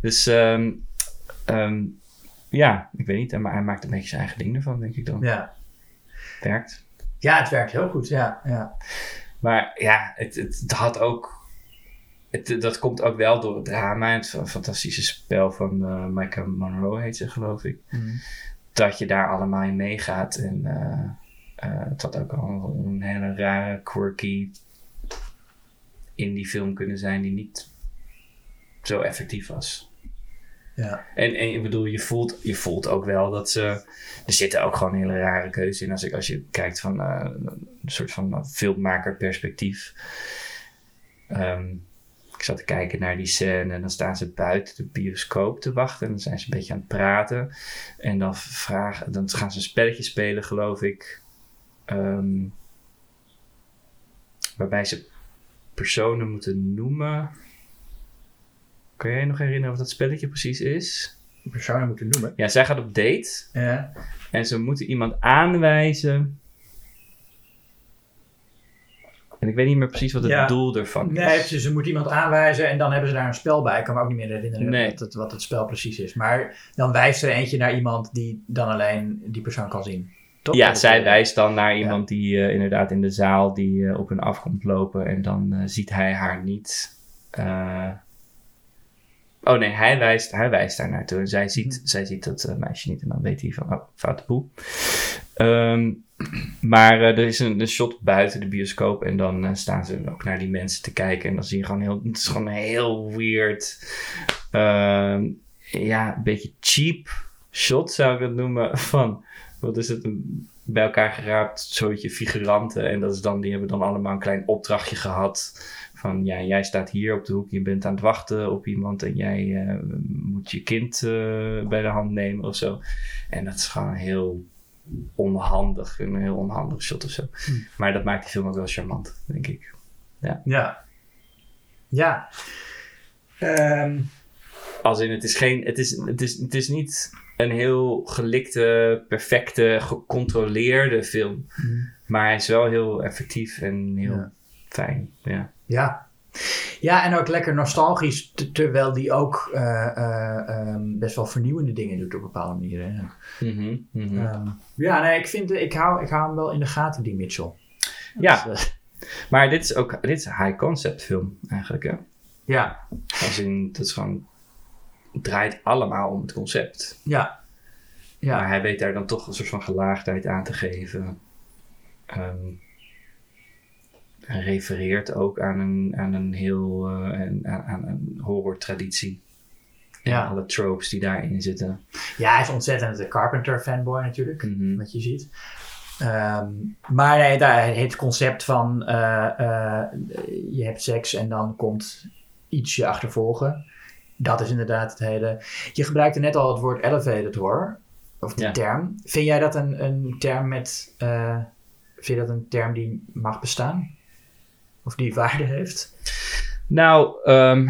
Dus ehm, ehm, ja, ik weet niet. Maar hij maakt een beetje zijn eigen ding ervan, denk ik dan. Ja. Werkt. ja, het werkt heel goed. Ja, ja. Maar ja, het, het, het had ook. Het, dat komt ook wel door het drama en het fa- fantastische spel van eh Micah Monroe, heet ze, geloof ik. Dat je daar allemaal in meegaat. En eh, het had ook al een hele rare, quirky indie film kunnen zijn die niet zo effectief was. Ja. En, en ik bedoel, je voelt, je voelt ook wel dat ze. Er zitten ook gewoon hele rare keuzes in. Als, ik, als je kijkt van eh, een soort van filmmakerperspectief. Ehm ik zat te kijken naar die scène en dan staan ze buiten de bioscoop te wachten. En dan zijn ze een beetje aan het praten. En dan, vragen, dan gaan ze een spelletje spelen, geloof ik. Ehm, waarbij ze personen moeten noemen. Kan jij je nog herinneren wat dat spelletje precies is? Personen moeten noemen. Ja, zij gaat op date. Ja. En ze moeten iemand aanwijzen. En ik weet niet meer precies wat het Ja. doel ervan is. Nee. Ze moet iemand aanwijzen en dan hebben ze daar een spel bij. Ik kan me ook niet meer herinneren Nee. wat, het, wat het spel precies is. Maar dan wijst er eentje naar iemand die dan alleen die persoon kan zien. Toch? Ja, zij wijst dan naar iemand die eh, inderdaad in de zaal die eh, op hen af komt lopen en dan eh, ziet hij haar niet. Oh nee, hij wijst, hij wijst daar naartoe en zij ziet, zij ziet dat eh, meisje niet en dan weet hij van, oh, foute boel. Ehm, maar eh, er is een, een shot buiten de bioscoop en dan eh, staan ze ook naar die mensen te kijken en dan zie je gewoon heel, het is gewoon heel weird. Ehm, ja, een beetje cheap shot zou ik het noemen van wat is het, bij elkaar geraapt soortje figuranten. En dat is dan, die hebben dan allemaal een klein opdrachtje gehad. Van ja, jij staat hier op de hoek, je bent aan het wachten op iemand en jij eh, moet je kind eh, bij de hand nemen of zo. En dat is gewoon heel onhandig, een heel onhandig shot of zo. Hm. Maar dat maakt die film ook wel charmant, denk ik. Ja. Ja. Ehm, Als in, het is geen, het is, het is, het is niet een heel gelikte, perfecte, gecontroleerde film. Maar hij is wel heel effectief en heel Ja. fijn. Ja. Ja. Ja, en ook lekker nostalgisch, terwijl die ook eh, eh, ehm, best wel vernieuwende dingen doet op bepaalde manieren. Mhm, mhm. Ehm, ja, nee, ik, vind, ik, hou, ik hou hem wel in de gaten, die Mitchell. Ja. Dus, eh, Maar dit is ook dit is een high concept film eigenlijk. Hè? ja, Als in, het is gewoon, het draait allemaal om het concept. ja. Ja, Maar hij weet daar dan toch een soort van gelaagdheid aan te geven. Ehm, hij refereert ook aan een, aan een heel eh, aan, aan- een horror-traditie. En Ja. alle tropes die daarin zitten. ja, hij is ontzettend de Carpenter fanboy natuurlijk. Mhm. wat je ziet. Ehm, maar nee, daar, het concept van eh, eh, je hebt seks en dan komt iets je achtervolgen. Dat is inderdaad het hele. Je gebruikte net al het woord elevated horror, of die Ja. term. Vind jij dat een, een term met. vind je dat een term die mag bestaan? Of die waarde heeft? Nou, ehm,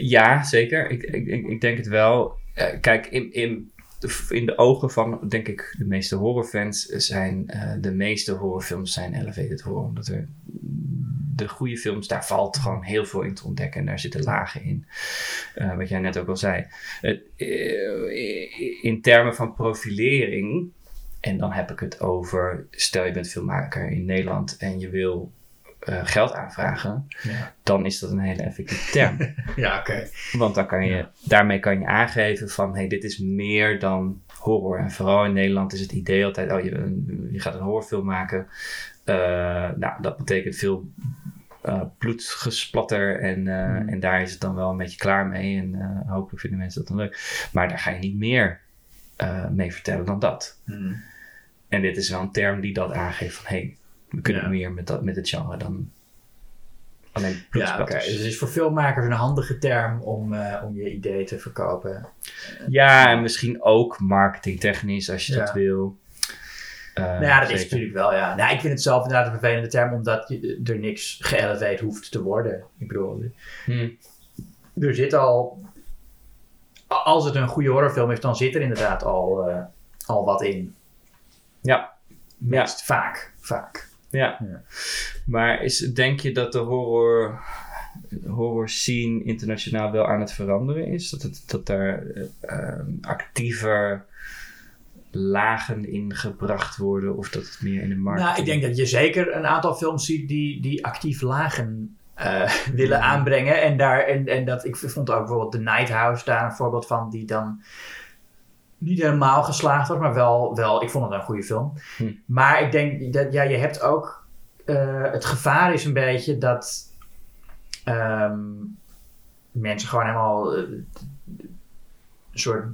ja, zeker. Ik, ik, ik denk het wel. Eh, kijk, in, in, de, in de ogen van, denk ik, de meeste horrorfans zijn eh, de meeste horrorfilms zijn elevated horror. Omdat er de goede films, daar valt gewoon heel veel in te ontdekken. En daar zitten lagen in. Eh, wat jij net ook al zei. In termen van profilering, en dan heb ik het over, stel je bent filmmaker in Nederland en je wil eh, geld aanvragen Ja, dan is dat een hele effectieve term. ja oké. Want dan kan je, Ja. daarmee kan je aangeven van, hey, dit is meer dan horror. En vooral in Nederland is het idee altijd, oh, je, je gaat een horrorfilm maken. Eh, nou, dat betekent veel eh, bloedgesplatter en, Hmm. en daar is het dan wel een beetje klaar mee. En hopelijk vinden mensen dat dan leuk. Maar daar ga je niet meer mee vertellen dan dat. Hm. En dit is wel een term die dat aangeeft van, hey, we kunnen Ja. meer met, dat, met het genre dan alleen Ja, oké. Dus het is voor filmmakers een handige term om, eh, om je idee te verkopen. Ja, en misschien ook marketingtechnisch als je Ja. dat wil. Eh, Nou ja, dat is natuurlijk wel, ja. Nou, ik vind het zelf inderdaad een vervelende term, omdat je, er niks geëleveerd hoeft te worden. Ik bedoel, Hm. er zit al... Als het een goede horrorfilm is, dan zit er inderdaad al, eh, al wat in. Ja. Ja. Meest vaak, vaak. Ja. Ja. Maar is, denk je dat de horror, horror scene internationaal wel aan het veranderen is? Dat, het, dat daar eh, eh, actiever lagen in gebracht worden? Of dat het meer in de markt... Nou, ik denk dat je zeker een aantal films ziet die, die actief lagen eh, willen aanbrengen. En, daar, en, en dat, ik vond ook bijvoorbeeld The Night House daar een voorbeeld van, die dan niet helemaal geslaagd was, maar wel, wel ik vond het een goede film. Hm. Maar ik denk dat ja, je hebt ook, eh, het gevaar is een beetje dat ehm, mensen gewoon helemaal eh, een soort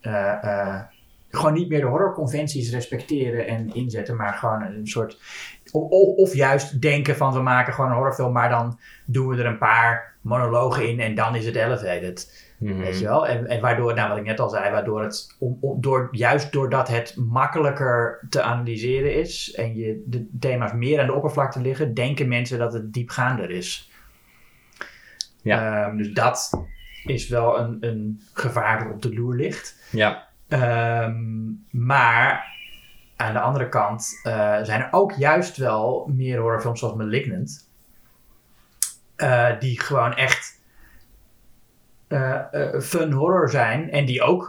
eh, gewoon niet meer de horrorconventies respecteren en inzetten, maar gewoon een soort. Of- of juist denken van we maken gewoon een horrorfilm, maar dan doen we er een paar monologen in en dan is het elevated. Mhm. Weet je wel? En, en waardoor, nou wat ik net al zei, waardoor het, om, om- door, juist doordat het makkelijker te analyseren is en je de thema's meer aan de oppervlakte liggen, denken mensen dat het diepgaander is. Ja. Ehm, dus dat is wel een, een gevaar dat op de loer ligt. Ja. Ehm, maar aan de andere kant eh, zijn er ook juist wel meer horrorfilms zoals Malignant. Eh, die gewoon echt eh, eh, fun horror zijn. En die ook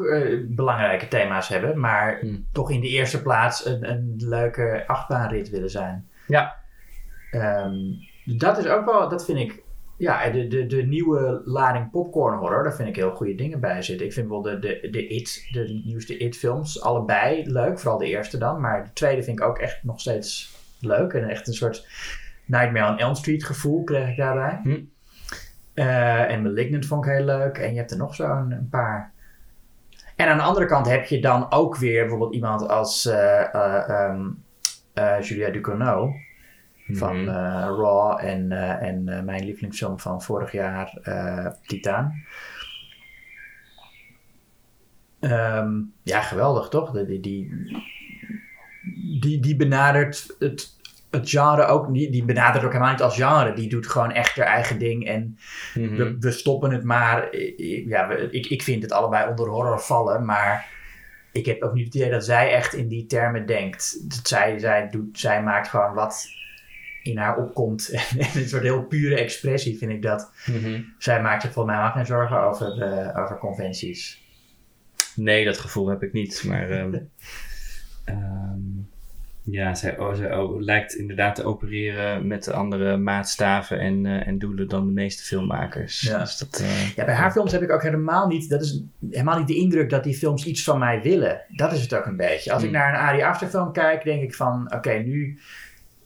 belangrijke thema's hebben. Maar Hmm. toch in de eerste plaats een, een leuke achtbaanrit willen zijn. Ja. Ehm, dat is ook wel, dat vind ik ja, de, de, de nieuwe lading popcorn horror, daar vind ik heel goede dingen bij zitten. Ik vind wel de, de, de It, de nieuwste It-films, allebei leuk. Vooral de eerste dan. Maar de tweede vind ik ook echt nog steeds leuk. En echt een soort Nightmare on Elm Street gevoel kreeg ik daarbij. Hm. Eh, en Malignant vond ik heel leuk. En je hebt er nog zo'n een paar. En aan de andere kant heb je dan ook weer bijvoorbeeld iemand als eh, eh, ehm, eh, Julia Ducournau van Mhm. Raw en, en mijn lievelingsfilm van vorig jaar, Titaan. Ehm, ja, geweldig toch? Die, die, die, die benadert het, het genre ook niet. Die benadert ook helemaal niet als genre. Die doet gewoon echt haar eigen ding. En Mhm. we, we stoppen het maar. Ja, we- ik, ik vind het allebei onder horror vallen. Maar ik heb ook niet het idee dat zij echt in die termen denkt. Dat zij, zij, doet, zij maakt gewoon wat in haar opkomt. En een soort heel pure expressie vind ik dat. Mhm. Zij maakt zich volgens mij ook geen zorgen over, eh, over conventies. Nee, dat gevoel heb ik niet. Maar ehm, ja, zij, oh, zij oh, lijkt inderdaad te opereren met andere maatstaven en, eh, en doelen dan de meeste filmmakers. Ja. Dus dat, eh, Ja, bij haar films heb ik ook helemaal niet, dat is helemaal niet de indruk dat die films iets van mij willen. Dat is het ook een beetje. Als ik Hmm. naar een Ari Aster film kijk, denk ik van, oké, nu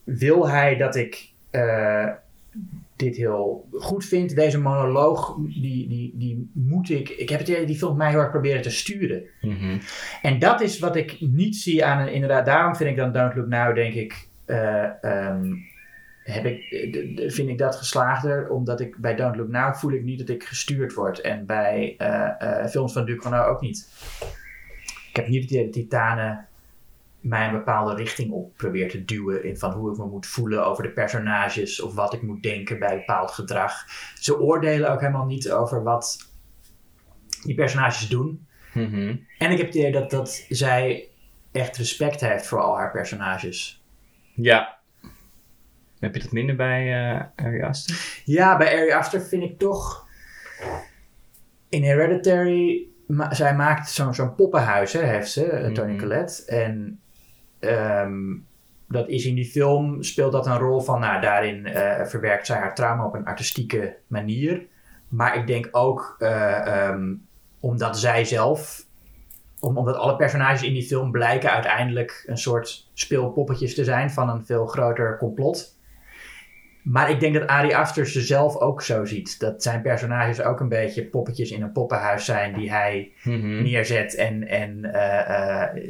wil hij dat ik eh, dit heel goed vind. Deze monoloog, die, die, die moet ik, ik heb het idee die film mij heel erg proberen te sturen. mhm. En dat is wat ik niet zie aan een, inderdaad, daarom vind ik dan Don't Look Now, denk ik, eh, ehm, heb ik, eh, vind ik dat geslaagder, omdat ik bij Don't Look Now voel ik niet dat ik gestuurd word. En bij eh, eh, films van Ducournau ook niet. Ik heb niet het idee dat Titanen mij een bepaalde richting op probeert te duwen in van hoe ik me moet voelen over de personages of wat ik moet denken bij bepaald gedrag. Ze oordelen ook helemaal niet over wat die personages doen. Mhm. En ik heb het idee dat, dat zij echt respect heeft voor al haar personages. Ja. Heb je dat minder bij eh Ari Aster? Ja, bij Ari Aster vind ik toch... In Hereditary... ma- zij maakt zo'n poppenhuis, hè, heeft ze, eh, Tony Mhm. Collette. En ehm, dat is in die film, speelt dat een rol van... Nou, daarin eh, verwerkt zij haar trauma op een artistieke manier. Maar ik denk ook eh, ehm, omdat zij zelf... om- omdat alle personages in die film blijken uiteindelijk een soort speelpoppetjes te zijn van een veel groter complot. Maar ik denk dat Ari Aster ze zelf ook zo ziet. Dat zijn personages ook een beetje poppetjes in een poppenhuis zijn die hij Mhm. neerzet. En, en eh, eh,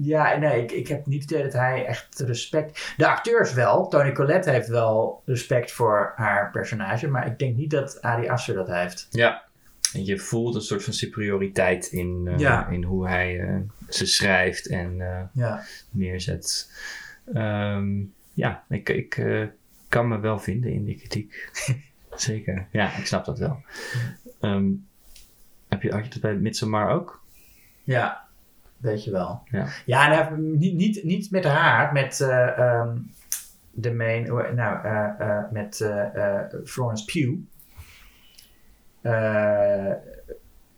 ja, nee, ik, ik heb niet het idee dat hij echt respect... De acteurs wel. Tony Collette heeft wel respect voor haar personage. Maar ik denk niet dat Ari Aster dat heeft. Ja. En je voelt een soort van superioriteit in, eh, Ja. in hoe hij ze schrijft en Ja. neerzet. Ehm, ja, ik, ik kan me wel vinden in die kritiek. Zeker. Ja, ik snap dat wel. Ehm, heb je, had je dat bij Midsommar ook? Ja, weet je wel. Ja. Ja, nou, niet, niet, niet met haar, met eh, ehm, de main, nou, eh, eh, met Florence Pugh.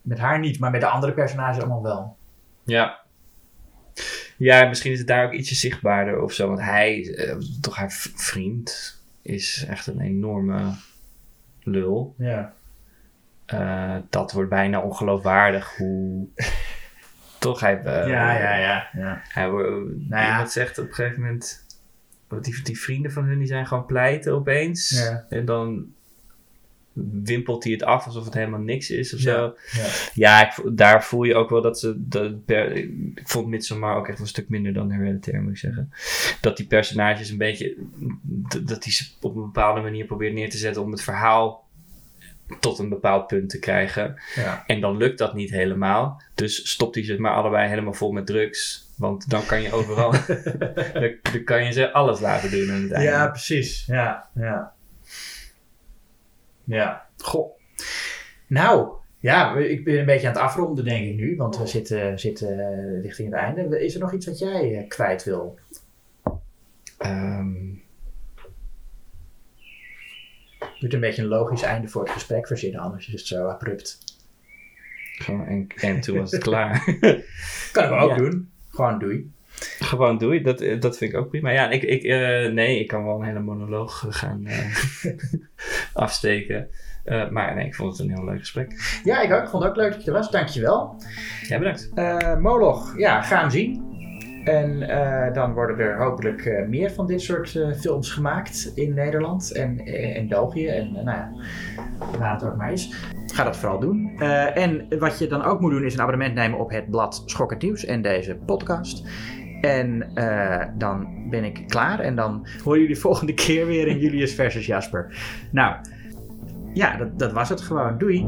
Met haar niet, maar met de andere personages allemaal wel. Ja. Ja, misschien is het daar ook ietsje zichtbaarder of zo. Want hij, toch haar vriend, is echt een enorme lul. Ja. Eh, dat wordt bijna ongeloofwaardig hoe... toch, hij... eh, ja, ja, ja, ja. Hij wordt... Nou ja. Zegt op een gegeven moment... Die, die vrienden van hun die zijn gewoon pleiten opeens. Ja. En dan wimpelt hij het af alsof het helemaal niks is of Ja, zo. ja. Ja, ik, daar voel je ook wel dat ze. Dat per, ik vond Midsommar ook echt een stuk minder dan Hereditary, moet ik zeggen. Dat die personages een beetje. Dat die ze op een bepaalde manier probeert neer te zetten om het verhaal tot een bepaald punt te krijgen. Ja. En dan lukt dat niet helemaal. Dus stopt hij ze maar allebei helemaal vol met drugs. Want dan kan je overal. dan, dan kan je ze alles laten doen aan het einde. Ja, precies. Ja, ja. Ja. Goh. Nou, ja, ik ben een beetje aan het afronden, denk ik nu. Want we zitten, zitten eh, richting het einde. Is er nog iets wat jij eh, kwijt wil? Ehm, Je moet een beetje een logisch einde voor het gesprek verzinnen, anders is het zo abrupt. gewoon en, en toen was het klaar. Kan ik ook Ja. doen. Gewoon doei. Gewoon doei, dat, eh, dat vind ik ook prima. Ja, ik, ik, eh, nee, ik kan wel een hele monoloog gaan eh, afsteken. Maar nee, ik vond het een heel leuk gesprek. Ja, ik ook. Ik vond het ook leuk dat je er was. Dankjewel. Ja, bedankt. Moloch, ja, ga hem zien. En dan worden er hopelijk meer van dit soort films gemaakt in Nederland en in België. En nou ja, waar het ook maar is. Ga dat vooral doen. En wat je dan ook moet doen is een abonnement nemen op het blad Schokkend Nieuws en deze podcast. En eh, dan ben ik klaar en dan horen jullie volgende keer weer in Julius versus Jasper. Nou, ja, dat, dat was het gewoon. Doei!